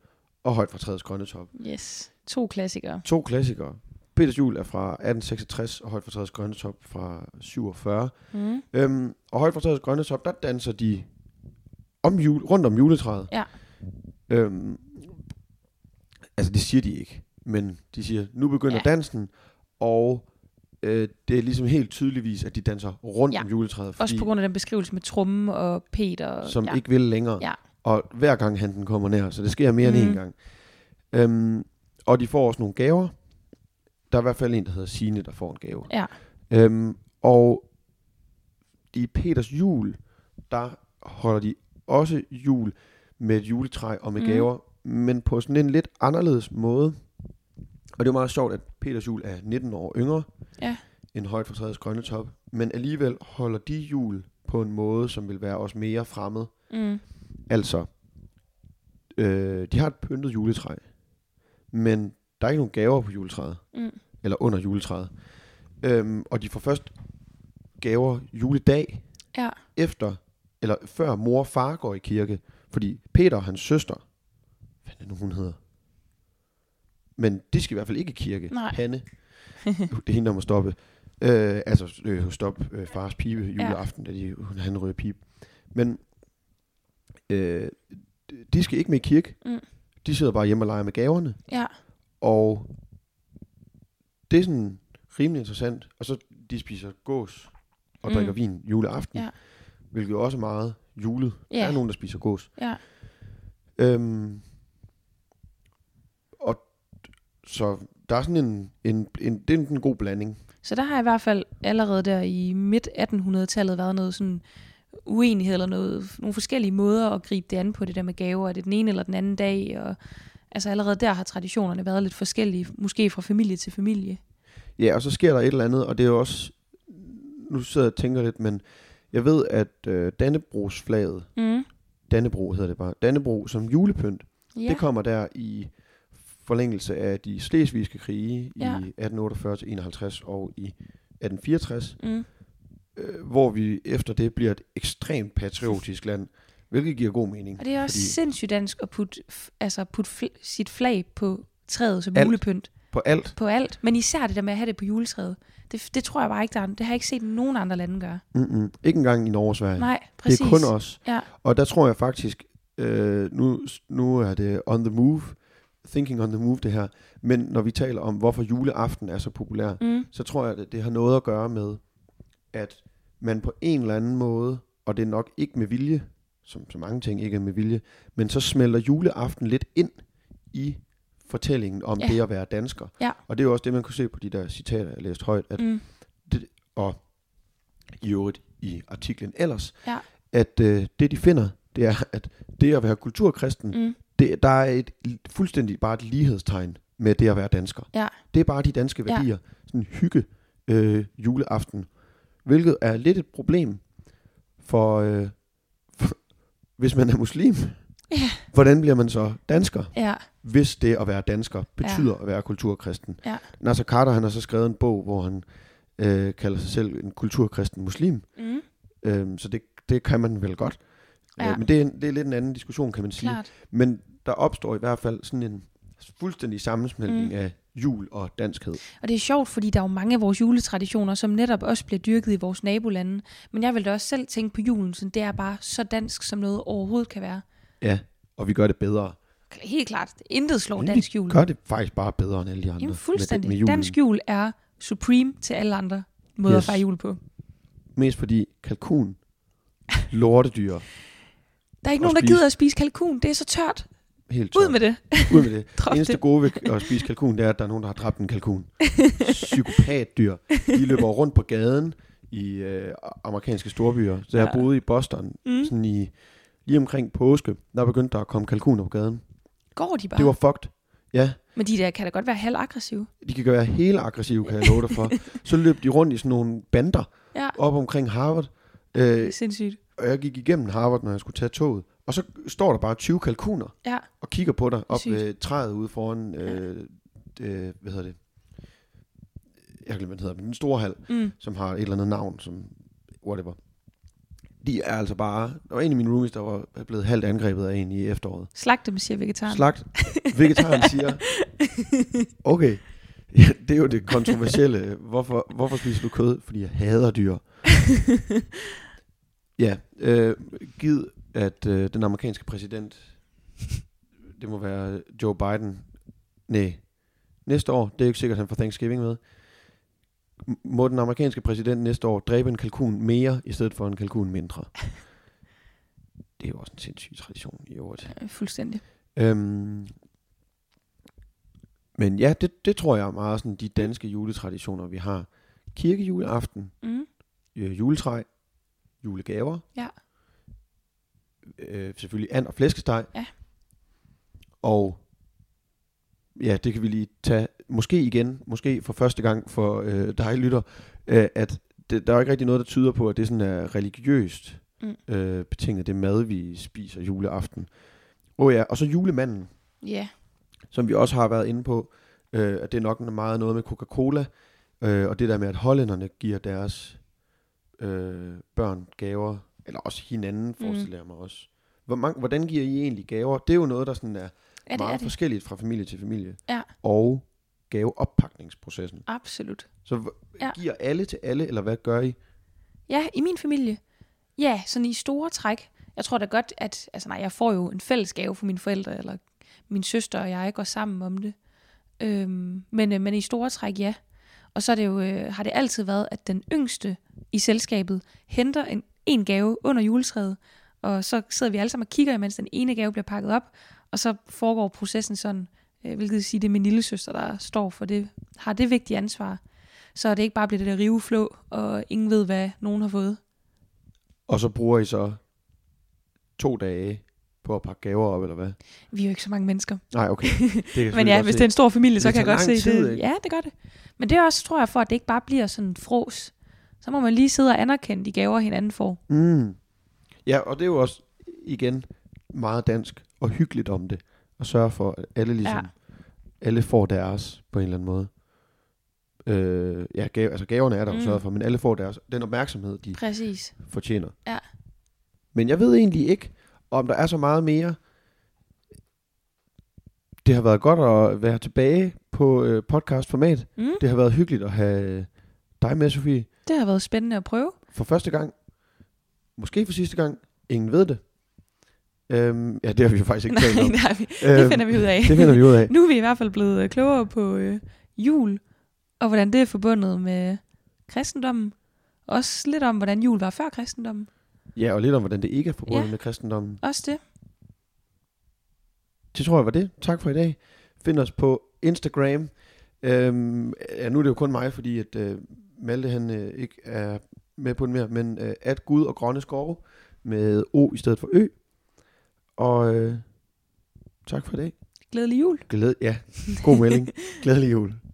og højt for træets grønne top. Yes. To klassikere. To klassikere. Peters jul er fra 1866, og højt for træets grønne top fra 47. Mm. Øhm, og højt for træets grønne top, der danser de om jul, rundt om juletræet. Ja. Øhm, altså det siger de ikke, men de siger, nu begynder Ja. dansen, og øh, det er ligesom helt tydeligvis, at de danser rundt Ja. om juletræet, Også fordi, på grund af den beskrivelse med trummen og Peter. Som ja. ikke vil længere. Ja. Og hver gang han den kommer nær, så det sker mere mm. end Mhm. en gang. Øhm, og de får også nogle gaver. Der er i hvert fald en, der hedder Sine, der får en gave. Ja. Øhm, og i Peters jul, der holder de også jul med et juletræ og med Mhm. mm. gaver, men på sådan en lidt anderledes måde. Og det er jo meget sjovt, at Peters jul er 19 år yngre Ja. end højt for træets grønne top, men alligevel holder de jul på en måde, som vil være os mere fremmed. Mm. Altså, øh, de har et pyntet juletræ, men der er ikke nogen gaver på juletræet, Mm. eller under juletræet. Øhm, og de får først gaver juledag, Ja. efter, eller før mor og far går i kirke. Fordi Peter og hans søster, hvad er det nu hun hedder? Men de skal i hvert fald ikke i kirke. Nej. Hanne. det er hende, der må stoppe. Øh, altså øh, stoppe øh, fars pibe juleaften, ja. da de, hun, han røde pibe. Men øh, de skal ikke med i kirke. Mm. De sidder bare hjemme og leger med gaverne. Ja. Og det er sådan rimelig interessant. Og så de spiser gås og Mm. drikker vin juleaften. Ja. Hvilket jo også er meget julet. Ja. Der er nogen, der spiser gås. Ja. Øhm, og så der er sådan en, en, en, det er en god blanding. Så der har i hvert fald allerede der i midt 1800-tallet været noget sådan uenighed eller noget, nogle forskellige måder at gribe det an på det der med gaver. Er det den ene eller den anden dag? Og, altså allerede der har traditionerne været lidt forskellige, måske fra familie til familie. Ja, og så sker der et eller andet, og det er jo også, nu sidder jeg og tænker lidt, men jeg ved, at øh, Dannebrogsflaget, Mm. Dannebro hedder det bare, Dannebro som julepynt, Ja. det kommer der i forlængelse af de slesvigske krige Ja. i 1848-51 og i 1864, Mm. Øh, hvor vi efter det bliver et ekstremt patriotisk land, hvilket giver god mening. Og det er også fordi sindssygt dansk at putte, altså putte fl- sit flag på træet som Alt. julepynt. På alt. På alt. Men især det der med at have det på juletræet. Det, det tror jeg bare ikke, der er, det har jeg ikke set nogen andre lande gøre. Mm-mm. Ikke engang i Norge og Sverige. Nej, det præcis. er kun os. Ja. Og der tror jeg faktisk, øh, nu, nu er det on the move, thinking on the move det her, men når vi taler om, hvorfor juleaften er så populær, Mm. så tror jeg, at det har noget at gøre med, at man på en eller anden måde, og det er nok ikke med vilje, som så mange ting ikke er med vilje, men så smelter juleaften lidt ind i fortællingen om Ja. ja. det at være dansker. Ja. Og det er jo også det, man kunne se på de der citater, jeg læste højt, at Mm. og i øvrigt i artiklen ellers, Ja. at øh, det de finder, det er, at det at være kulturkristen, mm. Det, der er et fuldstændig bare et lighedstegn med det at være dansker. Ja. Det er bare de danske Ja. værdier. Sådan en hygge øh, juleaften. Hvilket er lidt et problem for, øh, for hvis man er muslim. Ja. Hvordan bliver man så dansker, Ja. hvis det at være dansker betyder ja. at være kulturkristen? Ja. Nasser Carter han har så skrevet en bog, hvor han øh, kalder sig selv en kulturkristen muslim. Mm. Øhm, så det, det kan man vel godt. Ja. Øh, men det er, det er lidt en anden diskussion, kan man sige. Klart. Men der opstår i hvert fald sådan en fuldstændig sammensmeltning Mm. mm. af jul og danskhed. Og det er sjovt, fordi der er jo mange af vores juletraditioner, som netop også bliver dyrket i vores nabolande. Men jeg vil da også selv tænke på julen, så det er bare så dansk, som noget overhovedet kan være. Ja, og vi gør det bedre. Helt klart. Intet slår Men dansk jul. Vi gør det faktisk bare bedre end alle de andre. Jamen Med, fuldstændig. med julen. dansk jul er supreme til alle andre måder yes. At fejre jul på. Mest fordi kalkun, lortedyr, Der er ikke Og nogen, der gider at spise kalkun. Det er så tørt. Helt Ud tørt. med det. Ud med det. Det eneste det. gode ved at spise kalkun, det er, at der er nogen, der har dræbt en kalkun. Psykopatdyr. De løber rundt på gaden i øh, amerikanske storbyer. Så jeg Ja. boede i Boston, Mm. sådan i, lige omkring påske, der begyndte der at komme kalkuner på gaden. Går de bare? Det var fucked. Ja, Men de der kan da godt være halvaggressive. de kan være helt aggressive, kan jeg love dig for. Så løb de rundt i sådan nogle bander Ja, op omkring Harvard. det Øh, er sindssygt. og jeg gik igennem Harvard, når jeg skulle tage toget. Og så står der bare 20 kalkuner Ja, og kigger på dig op Sygt. ved træet ude foran, øh, øh, hvad hedder det? Jeg glemmer, hvad det hedder, men den store hal, mm. som har et eller andet navn, som whatever. De er altså bare, der var en af mine roomies, der var blevet halvt angrebet af en i efteråret. slag dem, siger vegetaren. Slagt. Vegetaren siger, okay, ja, det er jo det kontroversielle. Hvorfor, hvorfor spiser du kød? Fordi jeg hader dyr. Ja, øh, givet at øh, den amerikanske præsident, det må være Joe Biden, nej, næste år, det er jo ikke sikkert, han får Thanksgiving med, må den amerikanske præsident næste år dræbe en kalkun mere, i stedet for en kalkun mindre. Det er jo også en sindssyg tradition i øvrigt. Fuldstændig. Øhm, men ja, det, det tror jeg er meget sådan de danske juletraditioner, vi har. Kirkejuleaften, Mm. øh, juletræ, julegaver. Ja. Øh, selvfølgelig and og flæskesteg. Ja. Og ja, det kan vi lige tage, måske igen, måske for første gang for øh, dig lytter, øh, at det, der er ikke rigtig noget, der tyder på, at det sådan er religiøst Mm. øh, betinget, det mad, vi spiser juleaften. Og ja, og så julemanden Ja, som vi også har været inde på, øh, at det er nok meget noget med Coca-Cola, øh, og det der med, at hollænderne giver deres øh, børn gaver, eller også hinanden, forestiller jeg mig også. Hvor mange, hvordan giver I egentlig gaver? Det er jo noget, der sådan er, er det, meget er det. forskelligt fra familie til familie. Ja. Og gaveoppakningsprocessen. Absolut. Så Ja. giver alle til alle, eller hvad gør I? Ja, i min familie. Ja, sådan i store træk. Jeg tror da godt, at... Altså nej, jeg får jo en fælles gave for mine forældre, eller min søster og jeg går sammen om det. Øhm, men, øh, men i store træk, ja. Og så er det jo, øh, har det altid været, at den yngste i selskabet henter en, en gave under juletræet, og så sidder vi alle sammen og kigger, mens den ene gave bliver pakket op, og så foregår processen sådan, øh, hvilket vil sige, det er min lille søster, der står for det, har det vigtige ansvar. Så det ikke bare bliver det der riveflå, og ingen ved, hvad nogen har fået. Og så bruger I så to dage på at pakke gaver op, eller hvad? Vi er jo ikke så mange mennesker. Nej, okay. Det Men ja, hvis se. det er en stor familie, så Det kan jeg godt se tid, det. ikke? Ja, det gør det. Men det er også, tror jeg, for at det ikke bare bliver sådan en fros. Så må man lige sidde og anerkende de gaver, hinanden får. Mm. Ja, og det er jo også igen meget dansk og hyggeligt om det. Og sørge for, at alle ligesom, Ja. alle får deres på en eller anden måde. Øh, ja, gave, altså gaverne er der jo Mm. sørget for, men alle får deres, den opmærksomhed, de Præcis. fortjener. Ja. Men jeg ved egentlig ikke, om der er så meget mere. Det har været godt at være tilbage på øh, podcast-format. Mm. Det har været hyggeligt at have dig med, Sofie, Det har været spændende at prøve. for første gang. Måske for sidste gang. Ingen ved det. Øhm, ja, det har vi jo faktisk ikke Nej, talt om. det, har vi, Øhm, det finder vi ud af. Det finder vi ud af. Nu er vi i hvert fald blevet øh, klogere på øh, jul, og hvordan det er forbundet med kristendommen. Også lidt om, hvordan jul var før kristendommen. Ja, og lidt om, hvordan det ikke er forbundet Ja. med kristendommen. Også det. Det tror jeg var det. Tak for i dag. Find os på Instagram. Øhm, ja, nu er det jo kun mig, fordi at øh, Malte han øh, ikke er med på den mere, men øh, at Gud og grønne skove med O i stedet for Ø. Og øh, tak for i dag. Glædelig jul. Glæd, ja, god melding. Glædelig jul.